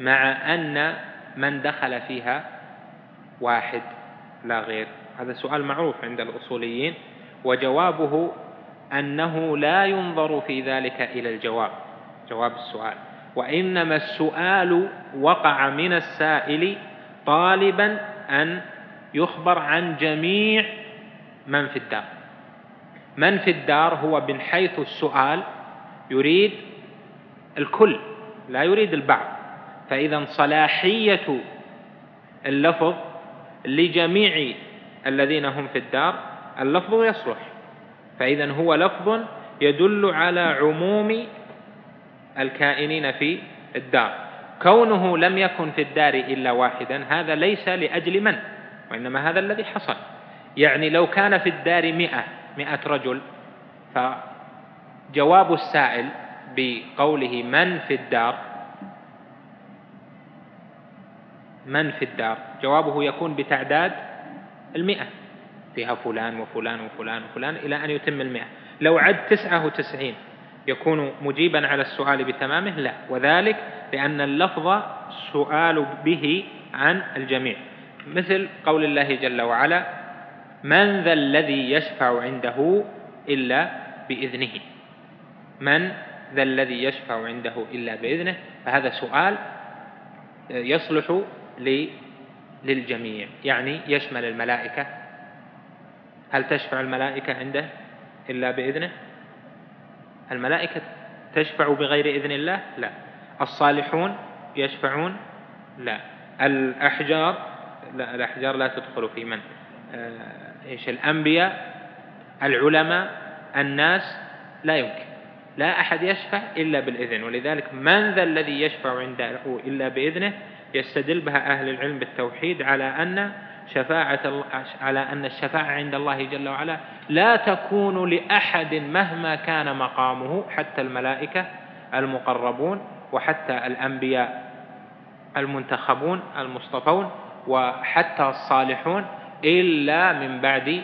مع أن من دخل فيها واحد لا غير. هذا سؤال معروف عند الأصوليين وجوابه أنه لا ينظر في ذلك إلى الجواب. جواب السؤال. وإنما السؤال وقع من السائل طالبا أن يخبر عن جميع من في الدار. من في الدار هو من حيث السؤال يريد الكل لا يريد البعض. فإذا صلاحية اللفظ لجميع الذين هم في الدار اللفظ يصلح. فإذا هو لفظ يدل على عموم الكائنين في الدار. كونه لم يكن في الدار إلا واحدا هذا ليس لأجل من؟ وإنما هذا الذي حصل. يعني لو كان في الدار مئة مئة رجل فجواب السائل بقوله من في الدار من في الدار؟ جوابه يكون بتعداد المئة. فيها فلان وفلان وفلان وفلان إلى أن يتم المئة. لو عد تسعة وتسعين يكون مجيبا على السؤال بتمامه؟ لا. وذلك لأن اللفظ سؤال به عن الجميع. مثل قول الله جل وعلا من ذا الذي يشفع عنده إلا بإذنه. من ذا الذي يشفع عنده إلا بإذنه؟ فهذا سؤال يصلح للجميع. يعني يشمل الملائكة. هل تشفع الملائكة عنده إلا بإذنه؟ الملائكة تشفع بغير إذن الله؟ لا. الصالحون يشفعون؟ لا. الأحجار؟ لا الأحجار لا تدخل في من؟ آه، إيش؟ الأنبياء العلماء الناس لا يمكن. لا أحد يشفع إلا بالإذن ولذلك من ذا الذي يشفع عنده إلا بإذنه يستدل بها أهل العلم بالتوحيد على أن شفاعة على أن الشفاعة عند الله جل وعلا لا تكون لأحد مهما كان مقامه حتى الملائكة المقربون وحتى الأنبياء المنتخبون المصطفون وحتى الصالحون إلا من بعد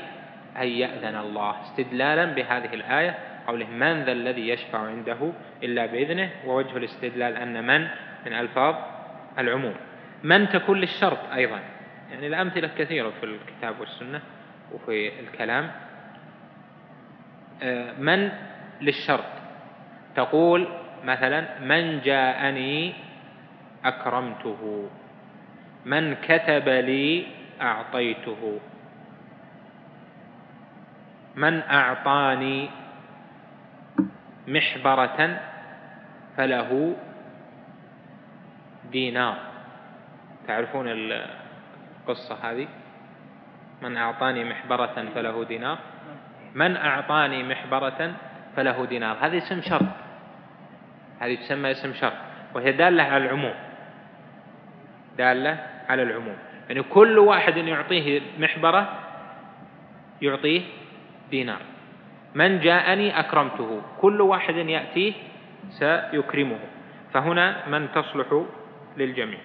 أن يأذن الله. استدلالا بهذه الآية قوله من ذا الذي يشفع عنده إلا بإذنه ووجه الاستدلال أن من من ألفاظ العموم. من تكون للشرط أيضا. يعني الأمثلة كثيرة في الكتاب والسنة وفي الكلام. آه، من للشرط. تقول مثلا من جاءني أكرمته. من كتب لي أعطيته. من أعطاني محبرة فله دينار. تعرفون القصة هذه؟ من أعطاني محبرة فله دينار. من أعطاني محبرة فله دينار. هذه اسم شرط. هذه تسمى اسم شرط. وهي دالة على العموم. دالة على العموم. يعني كل واحد يعطيه محبرة يعطيه دينار. من جاءني أكرمته. كل واحد يأتيه سيكرمه. فهنا من تصلح للجميع.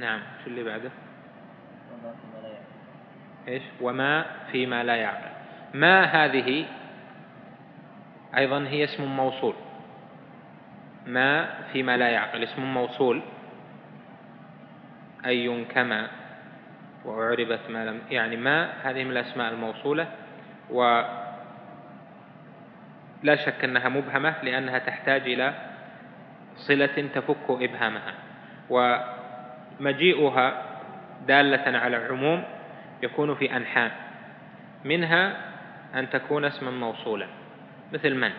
نعم شو اللي بعده؟ إيش؟ وما فيما لا يعقل. ما هذه أيضا هي اسم موصول. ما فيما لا يعقل. اسم موصول. أي كما وأعربت ما لم يعني ما هذه من الأسماء الموصولة. ولا شك أنها مبهمة لأنها تحتاج إلى صلة تفك إبهامها. ومجيئها دالة على العموم يكون في أنحاء. منها أن تكون اسما موصولا. مثل من؟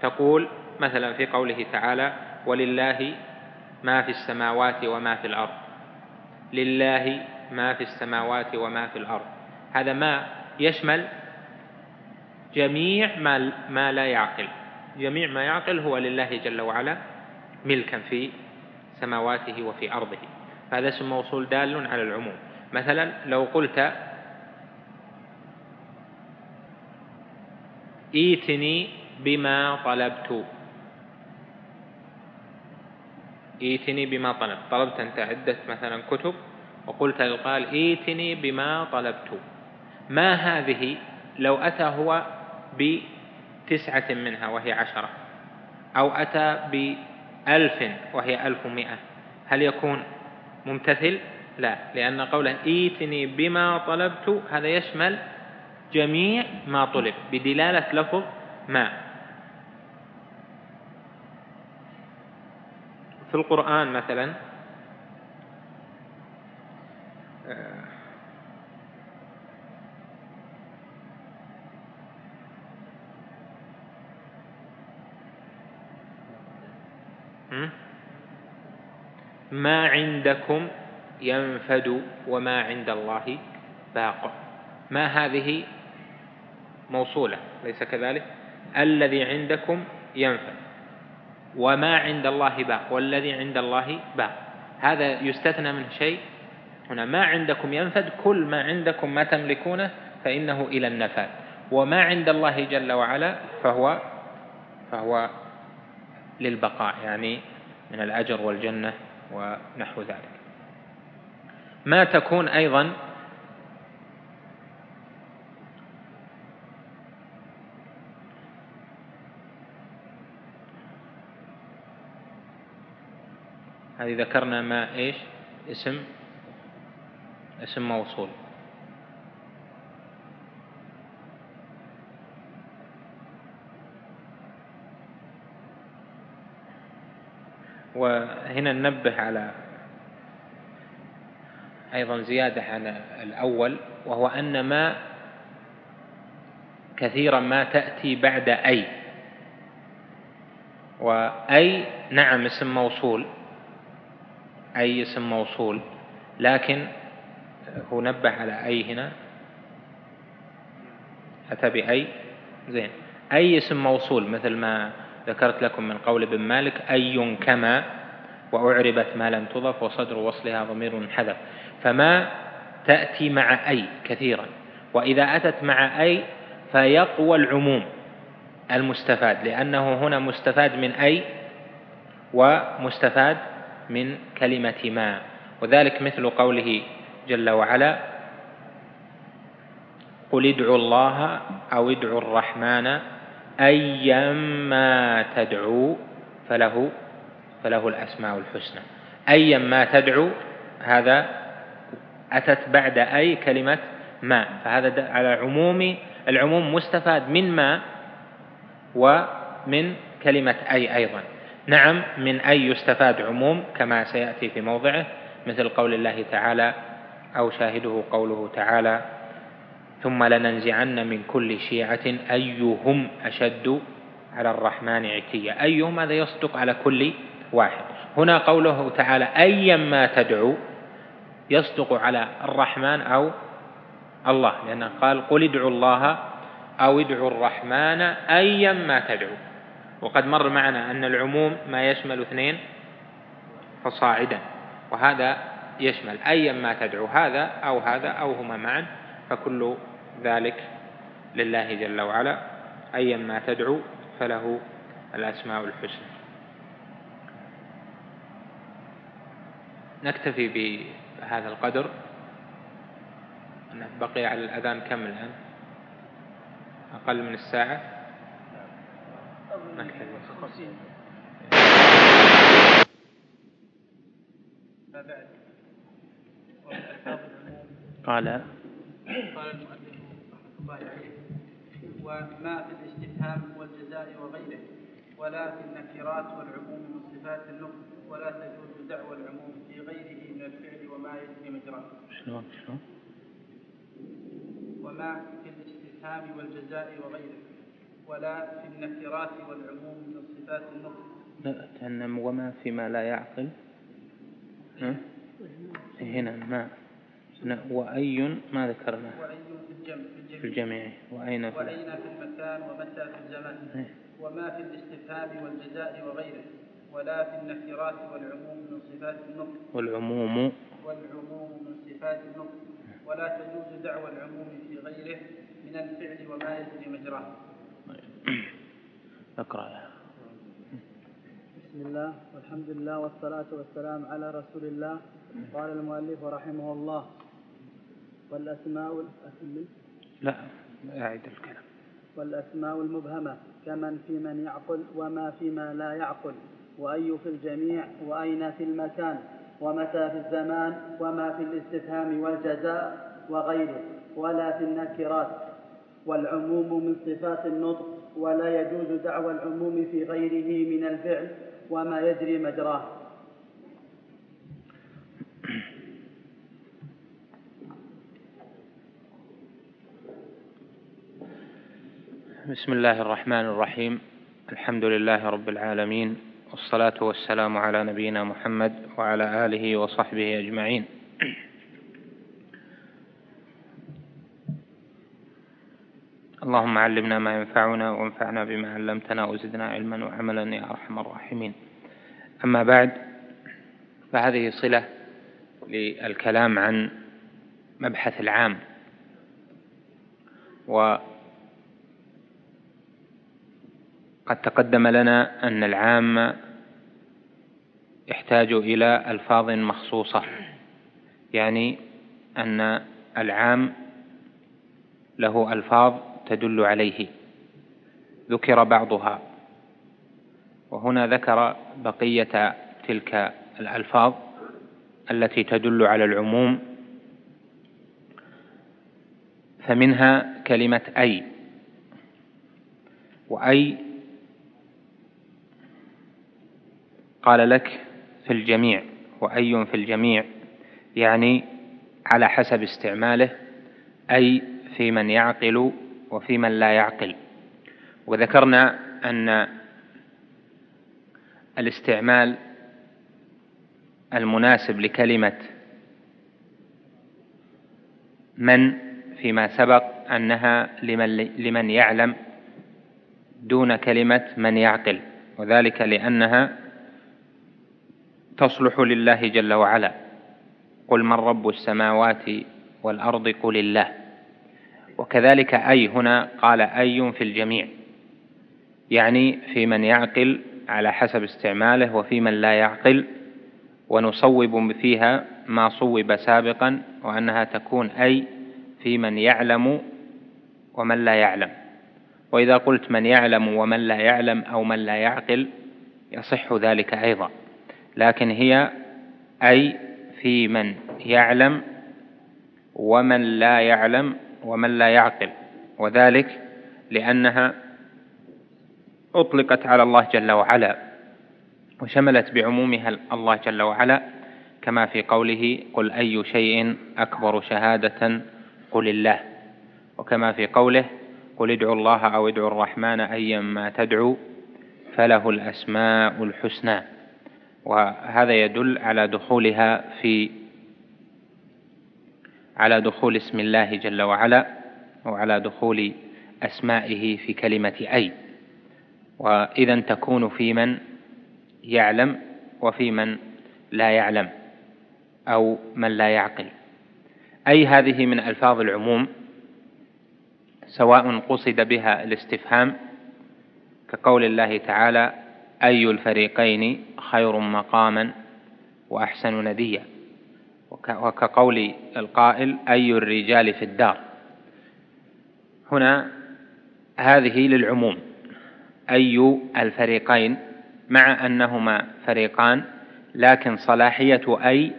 تقول مثلا في قوله تعالى ولله ما في السماوات وما في الأرض لله ما في السماوات وما في الأرض. هذا ما يشمل جميع ما, ما لا يعقل. جميع ما يعقل هو لله جل وعلا ملكا في سماواته وفي أرضه. فهذا اسم موصول دال على العموم. مثلا لو قلت ايتني بما طلبت. ايتني بما طلبت. طلبت أنت عدة مثلا كتب وقلت للقال ايتني بما طلبت. ما هذه؟ لو أتى هو بتسعة منها وهي عشرة أو أتى بألف وهي ألف مئة هل يكون ممتثل؟ لا لأن قوله ايتني بما طلبت هذا يشمل جميع ما طلب. بدلالة لفظ ما. في القرآن مثلا ما عندكم ينفد وما عند الله باق. ما هذه موصولة ليس كذلك؟ الذي عندكم ينفد وما عند الله باق والذي عند الله باق. هذا يستثنى من شيء. هنا ما عندكم ينفد كل ما عندكم ما تملكونه فإنه إلى النفاد وما عند الله جل وعلا فهو فهو للبقاء يعني من الأجر والجنة ونحو ذلك. ما تكون أيضا هذه ذكرنا ما إيش؟ اسم اسم موصول. وهنا ننبه على أيضا زيادة عن الأول وهو أن ما كثيرا ما تأتي بعد أي. وأي نعم اسم موصول. أي اسم موصول. لكن هو نبه على أي هنا؟ أتى بأي؟ زين. أي اسم موصول؟ مثل ما ذكرت لكم من قول ابن مالك أي كما وأعربت ما لم تضف وصدر وصلها ضمير حذف. فما تأتي مع أي كثيرا. وإذا أتت مع أي فيقوى العموم المستفاد لأنه هنا مستفاد من أي ومستفاد من كلمة ما. وذلك مثل قوله جل وعلا قل ادعوا الله أو ادعوا الرحمن أيما تدعو فله فله الأسماء الحسنى. أيما تدعو هذا أتت بعد أي كلمة ما. فهذا على عموم العموم مستفاد من ما ومن كلمة أي أيضا. نعم من أي يستفاد عموم كما سيأتي في موضعه مثل قول الله تعالى أو شاهده قوله تعالى ثم لننزعن من كل شيعة أيهم أشد على الرحمن عتيا. أيهم هذا يصدق على كل واحد. هنا قوله تعالى أيا ما تدعو يصدق على الرحمن أو الله لأنه قال قل ادعوا الله أو ادعوا الرحمن أيا ما تدعو. وقد مر معنا أن العموم ما يشمل اثنين فصاعدا وهذا يشمل أيا ما تدعو هذا أو هذا أو هما معا فكل ذلك لله جل وعلا. أيا ما تدعو فله الأسماء الحسنى. نكتفي بهذا القدر. بقي على الأذان كم الآن؟ أقل من الساعة. قال قال المؤلف رحمه الله عليه وما في الاستفهام والجزاء وغيره ولا في النكرات والعموم من صفات النطق ولا تجوز دعوى العموم في غيره من الفعل وما يجري مجراه. شلون شلون؟ وما في الاستفهام والجزاء وغيره ولا في النكرات والعموم من صفات النطق. لا وما فيما لا يعقل. ها؟ هنا ما. وأي ما ذكرنا. وأي في الجمع في الجميع. وأين في وأين في المكان ومتى في الزمان إيه. وما في الاستفهام والجزاء وغيره. ولا في النكرات والعموم من صفات النطق. والعموم. والعموم من صفات النطق. ولا تجوز دعوى العموم في غيره من الفعل وما يجري مجراه. اقرأ. بسم الله والحمد لله والصلاة والسلام على رسول الله. قال المؤلف رحمه الله. والأسماء لا أعيد الكلام. والأسماء المبهمة. كمن في من يعقل وما في ما لا يعقل. وأي في الجميع وأين في المكان. ومتى في الزمان وما في الاستفهام والجزاء وغيره. ولا في النكرات. والعموم من صفات النطق ولا يجوز دعوى العموم في غيره من الفعل وما يجري مجراه. بسم الله الرحمن الرحيم. الحمد لله رب العالمين والصلاة والسلام على نبينا محمد وعلى آله وصحبه أجمعين. اللهم علمنا ما ينفعنا وانفعنا بما علمتنا وزدنا علما وعملا يا أرحم الراحمين. أما بعد فهذه صلة للكلام عن مبحث العام. و قد تقدم لنا أن العام يحتاج إلى ألفاظ مخصوصة. يعني أن العام له ألفاظ تدل عليه. ذكر بعضها. وهنا ذكر بقية تلك الألفاظ التي تدل على العموم. فمنها كلمة أي. وأي قال لك في الجميع. وأي في الجميع يعني على حسب استعماله. أي في من يعقل وفي من لا يعقل. وذكرنا أن الاستعمال المناسب لكلمة من فيما سبق أنها لمن, لمن يعلم دون كلمة من يعقل وذلك لأنها تصلح لله جل وعلا. قل من رب السماوات والأرض قل الله. وكذلك أي هنا قال أي في الجميع. يعني في من يعقل على حسب استعماله وفي من لا يعقل ونصوب فيها ما صوب سابقا وأنها تكون أي في من يعلم ومن لا يعلم. وإذا قلت من يعلم ومن لا يعلم أو من لا يعقل يصح ذلك أيضا. لكن هي أي في من يعلم ومن لا يعلم ومن لا يعقل. وذلك لأنها أطلقت على الله جل وعلا وشملت بعمومها الله جل وعلا كما في قوله قل أي شيء أكبر شهادة؟ قل الله. وكما في قوله قل ادعوا الله أو ادعوا الرحمن أيا ما تدعو فله الأسماء الحسنى. وهذا يدل على دخولها في على دخول اسم الله جل وعلا وعلى دخول أسمائه في كلمة أي. وإذا تكون في من يعلم وفي من لا يعلم أو من لا يعقل. أي هذه من ألفاظ العموم سواء قصد بها الاستفهام كقول الله تعالى أي الفريقين خير مقاما وأحسن نديا. وكقول القائل أي الرجال في الدار. هنا هذه للعموم. أي الفريقين مع أنهما فريقان لكن صلاحية أي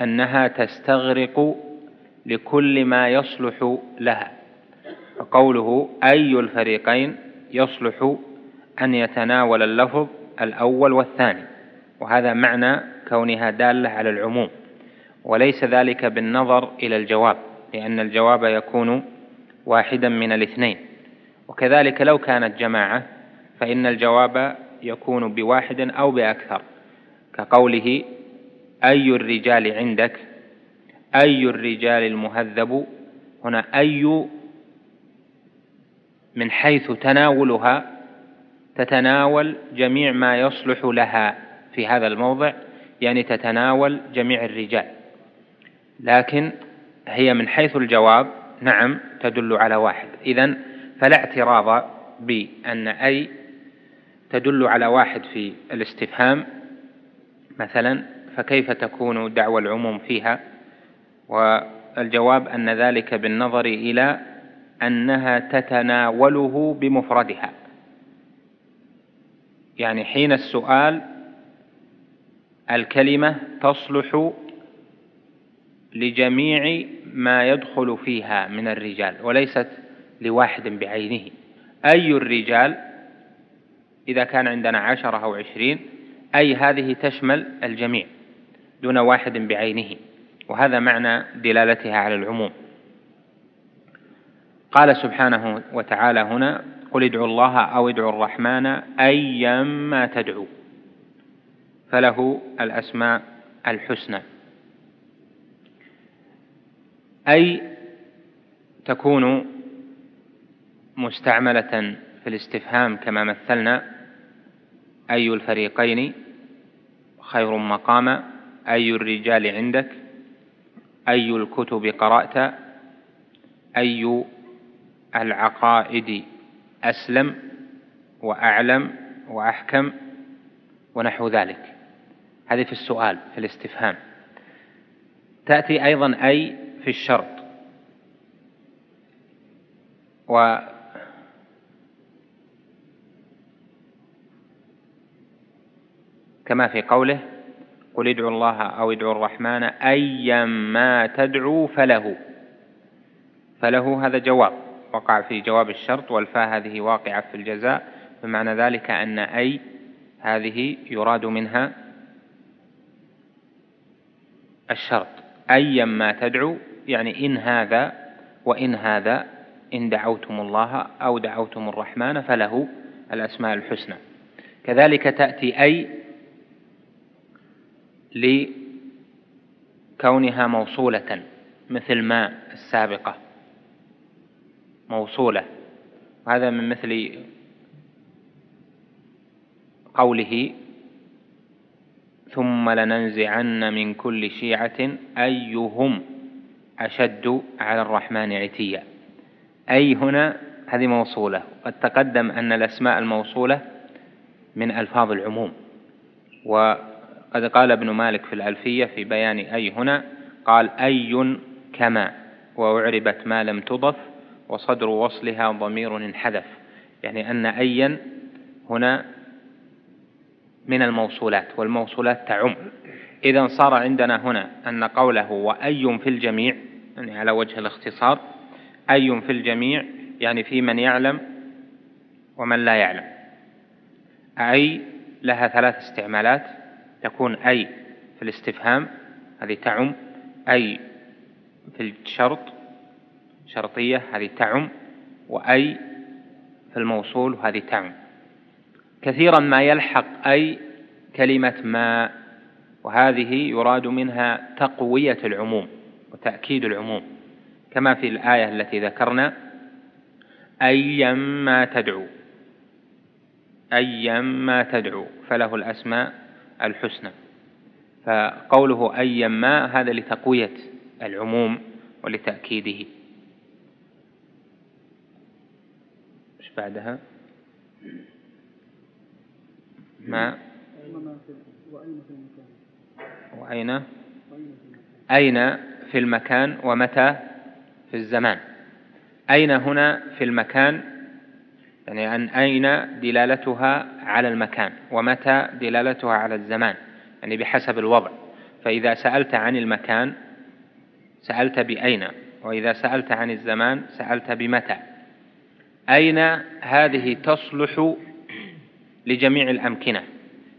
أنها تستغرق لكل ما يصلح لها. فقوله أي الفريقين يصلح أن يتناول اللفظ الأول والثاني. وهذا معنى كونها دالة على العموم. وليس ذلك بالنظر إلى الجواب لأن الجواب يكون واحدا من الاثنين. وكذلك لو كانت جماعة فإن الجواب يكون بواحد أو بأكثر. كقوله أي الرجال عندك؟ أي الرجال المهذب؟ هنا أي من حيث تناولها تتناول جميع ما يصلح لها في هذا الموضع يعني تتناول جميع الرجال. لكن هي من حيث الجواب نعم تدل على واحد. إذا فلا اعتراض بأن أي تدل على واحد في الاستفهام مثلا فكيف تكون دعوى العموم فيها؟ والجواب أن ذلك بالنظر إلى أنها تتناوله بمفردها. يعني حين السؤال الكلمة تصلح لجميع ما يدخل فيها من الرجال وليست لواحد بعينه. أي الرجال إذا كان عندنا عشرة أو عشرين أي هذه تشمل الجميع دون واحد بعينه. وهذا معنى دلالتها على العموم. قال سبحانه وتعالى هنا قل ادعوا الله أو ادعوا الرحمن أيما تدعوا فله الأسماء الحسنى. أي تكون مستعملة في الاستفهام كما مثلنا أي الفريقين خير مقاما أي الرجال عندك أي الكتب قرأت أي العقائد أسلم وأعلم وأحكم ونحو ذلك. هذه في السؤال في الاستفهام. تأتي أيضا أي في الشرط. و كما في قوله قل ادعوا الله أو ادعوا الرحمن أيما تدعوا فله. فله هذا جواب وقع في جواب الشرط والفاء هذه واقعة في الجزاء بمعنى ذلك أن أي هذه يراد منها الشرط. أيا ما تدعو يعني إن هذا وإن هذا إن دعوتم الله أو دعوتم الرحمن فله الأسماء الحسنى. كذلك تأتي أي لكونها موصولة مثل ما السابقة. موصولة. هذا من مثل قوله ثم لننزعن من كل شيعة أيهم أشد على الرحمن عتيا. أي هنا؟ هذه موصولة. قد تقدم أن الأسماء الموصولة من ألفاظ العموم. وقد قال ابن مالك في الألفية في بيان أي هنا قال أي كما وأعربت ما لم تضف وصدر وصلها ضمير انحذف. يعني أن أيا هنا من الموصولات والموصولات تعم. إذا صار عندنا هنا أن قوله وأي في الجميع يعني على وجه الاختصار أي في الجميع يعني في من يعلم ومن لا يعلم. أي لها ثلاث استعمالات تكون أي في الاستفهام هذه تعم أي في الشرط شرطية هذه تعم وأي في الموصول هذه تعم. كثيرا ما يلحق أي كلمة ما وهذه يراد منها تقوية العموم وتأكيد العموم كما في الآية التي ذكرنا أيما تدعو أيما تدعو فله الأسماء الحسنى. فقوله أيما هذا لتقوية العموم ولتأكيده. إيش بعدها؟ ما؟ وأين؟ أين في المكان ومتى في الزمان؟ أين هنا في المكان؟ يعني أن أين دلالتها على المكان؟ ومتى دلالتها على الزمان؟ يعني بحسب الوضع. فإذا سألت عن المكان سألت بأين؟ وإذا سألت عن الزمان سألت بمتى؟ أين هذه تصلح لجميع الأمكنة.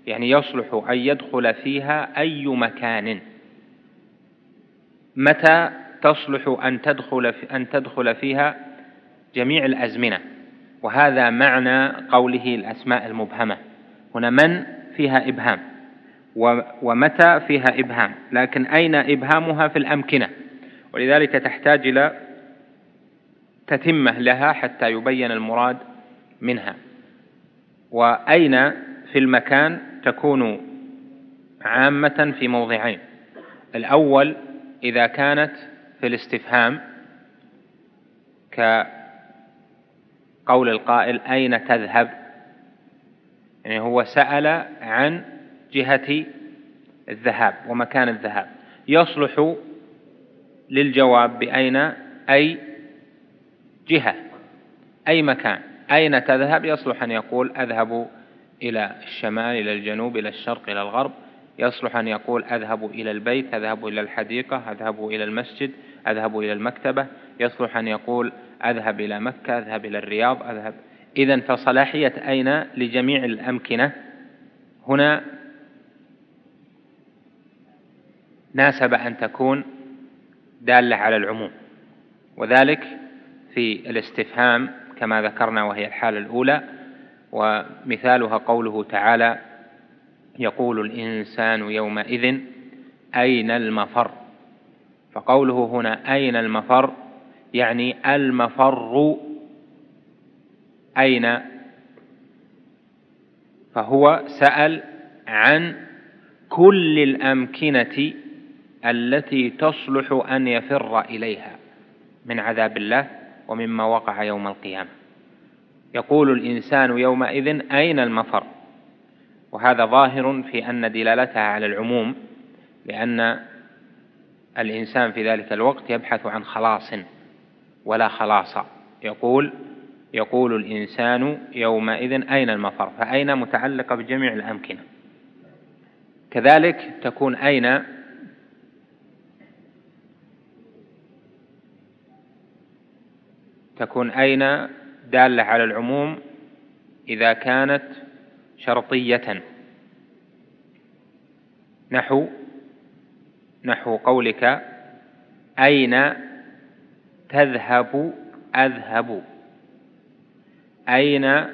يعني يصلح أن يدخل فيها أي مكان. متى تصلح أن تدخل أن تدخل فيها؟ جميع الأزمنة. وهذا معنى قوله الأسماء المبهمة. هنا من فيها إبهام؟ ومتى فيها إبهام؟ لكن أين إبهامها في الأمكنة؟ ولذلك تحتاج إلى تتمة لها حتى يبين المراد منها. وأين في المكان تكون عامة في موضعين؟ الأول إذا كانت في الاستفهام كقول القائل أين تذهب؟ يعني هو سأل عن جهة الذهاب ومكان الذهاب. يصلح للجواب بأين؟ أي جهة أي مكان. أين تذهب؟ يصلح أن يقول أذهب إلى الشمال إلى الجنوب إلى الشرق إلى الغرب. يصلح أن يقول أذهب إلى البيت أذهب إلى الحديقة أذهب إلى المسجد أذهب إلى المكتبة. يصلح أن يقول أذهب إلى مكة أذهب إلى الرياض أذهب. إذا فصلاحية أين لجميع الأمكنة؟ هنا ناسب أن تكون دالة على العموم وذلك في الاستفهام كما ذكرنا وهي الحالة الأولى ومثالها قوله تعالى يقول الإنسان يومئذ أين المفر؟ فقوله هنا أين المفر؟ يعني المفر أين؟ فهو سأل عن كل الأمكنة التي تصلح أن يفر إليها من عذاب الله. ومما وقع يوم القيامة. يقول الإنسان يومئذ أين المفر؟ وهذا ظاهر في أن دلالتها على العموم لأن الإنسان في ذلك الوقت يبحث عن خلاص ولا خلاص. يقول يقول الإنسان يومئذ أين المفر؟ فأين متعلقة بجميع الأمكنة؟ كذلك تكون أين تكون أين؟ دالة على العموم إذا كانت شرطية. نحو نحو قولك أين تذهب؟ أذهب. أين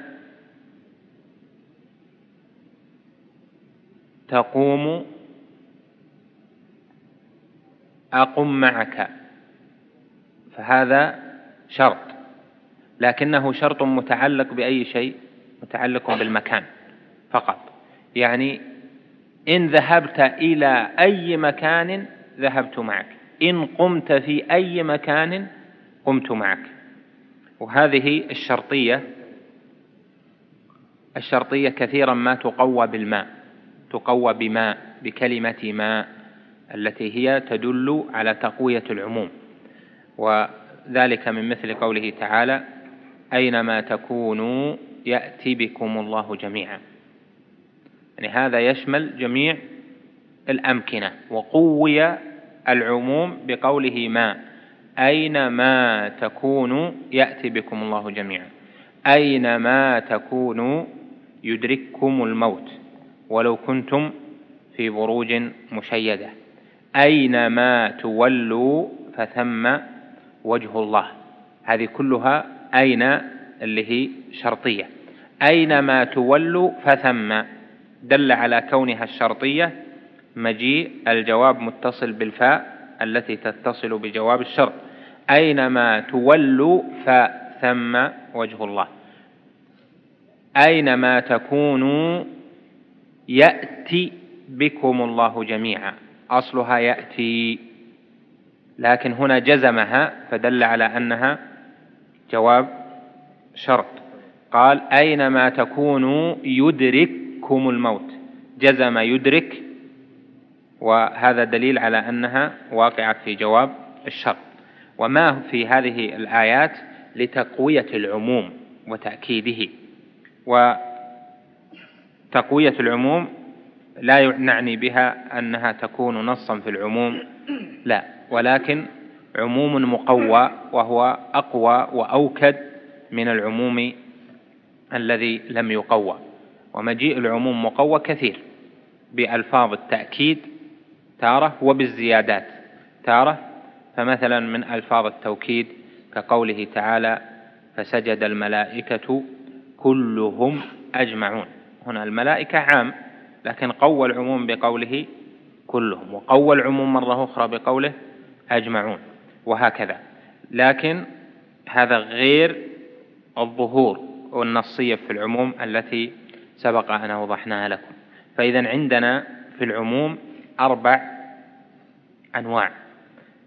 تقوم؟ أقم معك. فهذا شرط. لكنه شرط متعلق بأي شيء؟ متعلق بالمكان فقط. يعني إن ذهبت إلى أي مكان ذهبت معك. إن قمت في أي مكان قمت معك. وهذه الشرطية الشرطية كثيرا ما تقوى بالماء تقوى بماء بكلمة ماء التي هي تدل على تقوية العموم. وذلك من مثل قوله تعالى أينما تكونوا يأتي بكم الله جميعا. يعني هذا يشمل جميع الأمكنة. وقوي العموم بقوله ما. أينما تكونوا يأتي بكم الله جميعا. أينما تكونوا يدرككم الموت. ولو كنتم في بروج مشيدة. أينما تولوا فثم وجه الله. هذه كلها أين؟ اللي هي شرطية. أينما تولوا فثم؟ دل على كونها الشرطية مجيء الجواب متصل بالفاء التي تتصل بجواب الشرط. أينما تولوا فثم؟ وجه الله. أينما تكونوا يأتي بكم الله جميعا. أصلها يأتي لكن هنا جزمها فدل على أنها جواب شرط. قال أينما تكونوا يدرككم الموت. جزم يدرك وهذا دليل على أنها واقعة في جواب الشرط. وما في هذه الآيات لتقوية العموم وتأكيده. وتقوية العموم لا نعني بها أنها تكون نصا في العموم. لا ولكن عموم مقوى وهو أقوى وأوكد من العموم الذي لم يقوى. ومجيء العموم مقوى كثير بألفاظ التأكيد تارة وبالزيادات تارة. فمثلا من ألفاظ التوكيد كقوله تعالى فسجد الملائكة كلهم أجمعون. هنا الملائكة عام لكن قوى العموم بقوله كلهم وقوى العموم مرة أخرى بقوله أجمعون. وهكذا. لكن هذا غير الظهور والنصية في العموم التي سبق أن أوضحناها لكم. فإذا عندنا في العموم أربع أنواع.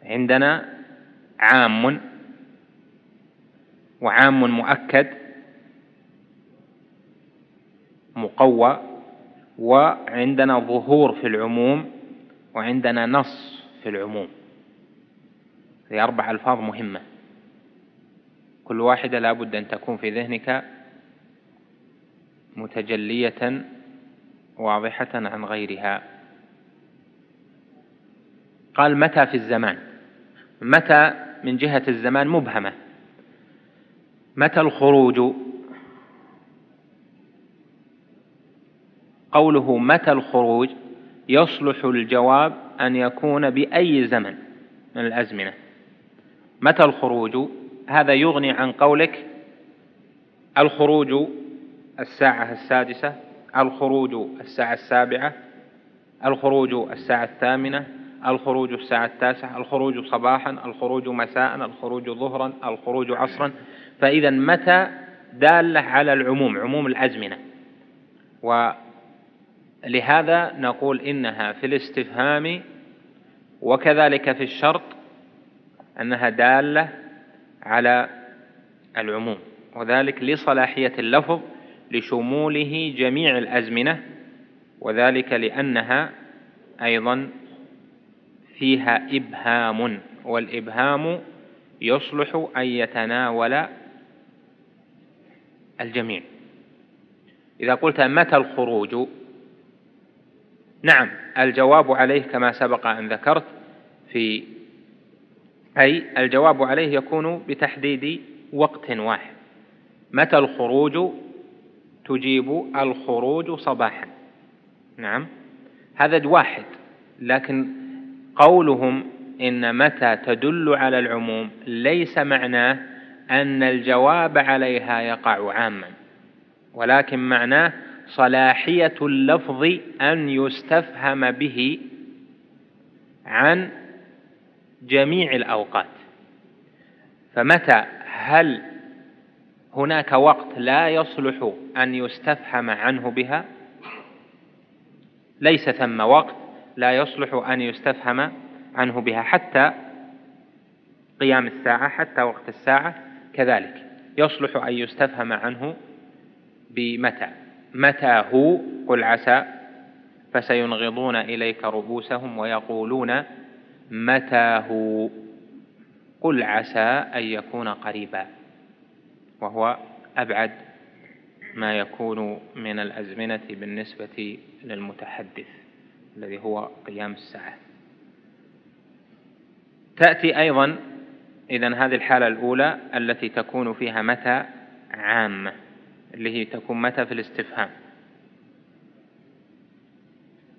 عندنا عام وعام مؤكد مقوى وعندنا ظهور في العموم وعندنا نص في العموم. هذه أربع ألفاظ مهمة. كل واحدة لا بد أن تكون في ذهنك متجلية واضحة عن غيرها. قال متى في الزمان؟ متى من جهة الزمان مبهمة. متى الخروج؟ قوله متى الخروج؟ يصلح الجواب أن يكون بأي زمن من الأزمنة. متى الخروج؟ هذا يغني عن قولك الخروج الساعة السادسة الخروج الساعة السابعة الخروج الساعة الثامنة الخروج الساعة التاسعة الخروج صباحا الخروج مساء الخروج ظهرا الخروج عصرا. فإذا متى دالة على العموم عموم الأزمنة؟ ولهذا نقول إنها في الاستفهام وكذلك في الشرط أنها دالة على العموم وذلك لصلاحية اللفظ لشموله جميع الأزمنة وذلك لأنها أيضا فيها إبهام والإبهام يصلح أن يتناول الجميع. إذا قلت متى الخروج؟ نعم الجواب عليه كما سبق أن ذكرت في أي الجواب عليه يكون بتحديد وقت واحد. متى الخروج تجيب الخروج صباحا؟ نعم. هذا واحد لكن قولهم إن متى تدل على العموم ليس معناه أن الجواب عليها يقع عاما ولكن معناه صلاحية اللفظ أن يستفهم به عن جميع الأوقات. فمتى؟ هل هناك وقت لا يصلح أن يستفهم عنه بها؟ ليس ثم وقت لا يصلح أن يستفهم عنه بها. حتى قيام الساعة حتى وقت الساعة كذلك. يصلح أن يستفهم عنه بمتى؟ متى هو؟ قل عسى. فسينغضون إليك رؤوسهم ويقولون متى هو قل عسى أن يكون قريبا. وهو أبعد ما يكون من الأزمنة بالنسبة للمتحدث الذي هو قيام الساعة. تأتي أيضا إذا هذه الحالة الأولى التي تكون فيها متى عامة اللي هي تكون متى في الاستفهام.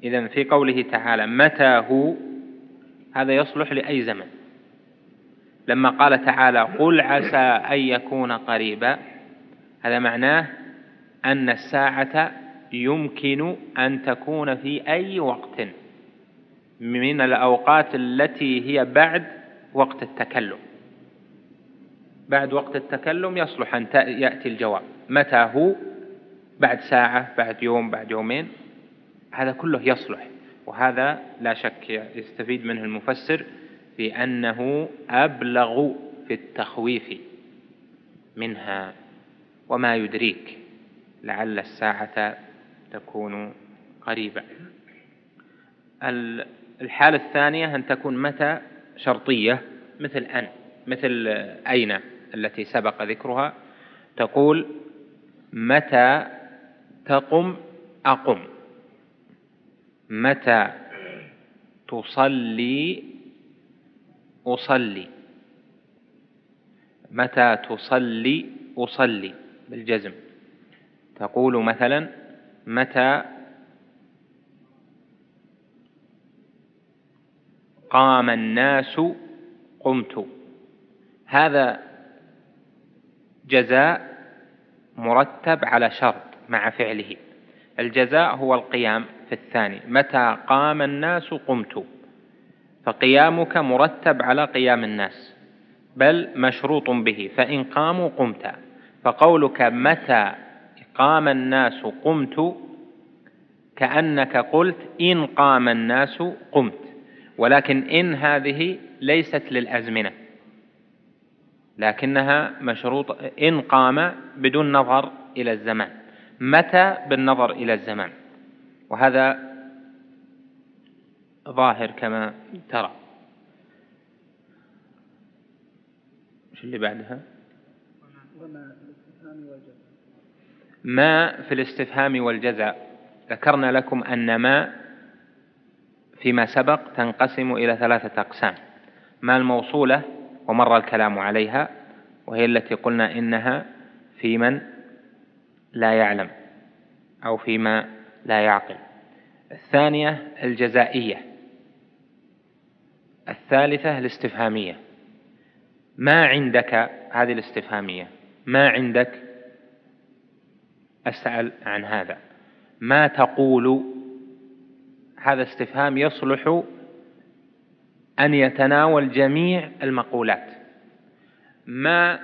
إذا في قوله تعالى متى هو هذا يصلح لأي زمن. لما قال تعالى قل عسى أن يكون قريبا هذا معناه أن الساعة يمكن أن تكون في أي وقت من الأوقات التي هي بعد وقت التكلم. بعد وقت التكلم يصلح أن يأتي الجواب. متى هو؟ بعد ساعة بعد يوم بعد يومين. هذا كله يصلح. وهذا لا شك يستفيد منه المفسر في أنه أبلغ في التخويف منها وما يدريك لعل الساعة تكون قريبة. الحالة الثانية أن تكون متى شرطية مثل أن مثل أين التي سبق ذكرها. تقول متى تقم أقم. متى تصلي؟ أصلي. متى تصلي؟ أصلي بالجزم. تقول مثلا متى قام الناس؟ قمت. هذا جزاء مرتب على شرط مع فعله. الجزاء هو القيام في الثاني. متى قام الناس قمت. فقيامك مرتب على قيام الناس بل مشروط به فإن قاموا قمت. فقولك متى قام الناس قمت؟ كأنك قلت إن قام الناس قمت. ولكن إن هذه ليست للأزمنة لكنها مشروط إن قام بدون نظر إلى الزمان. متى بالنظر إلى الزمان؟ وهذا ظاهر كما ترى. إيش اللي بعدها؟ ما في الاستفهام والجزاء. ذكرنا لكم أن ما فيما سبق تنقسم إلى ثلاثة أقسام. ما الموصولة ومر الكلام عليها وهي التي قلنا إنها في من؟ لا يعلم أو فيما لا يعقل. الثانية الجزائية. الثالثة الاستفهامية. ما عندك هذه الاستفهامية؟ ما عندك؟ أسأل عن هذا. ما تقول؟ هذا استفهام يصلح أن يتناول جميع المقولات. ما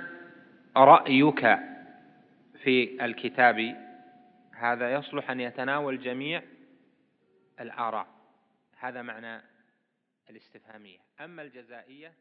رأيك في الكتاب هذا يصلح أن يتناول جميع الآراء. هذا معنى الاستفهامية. أما الجزائية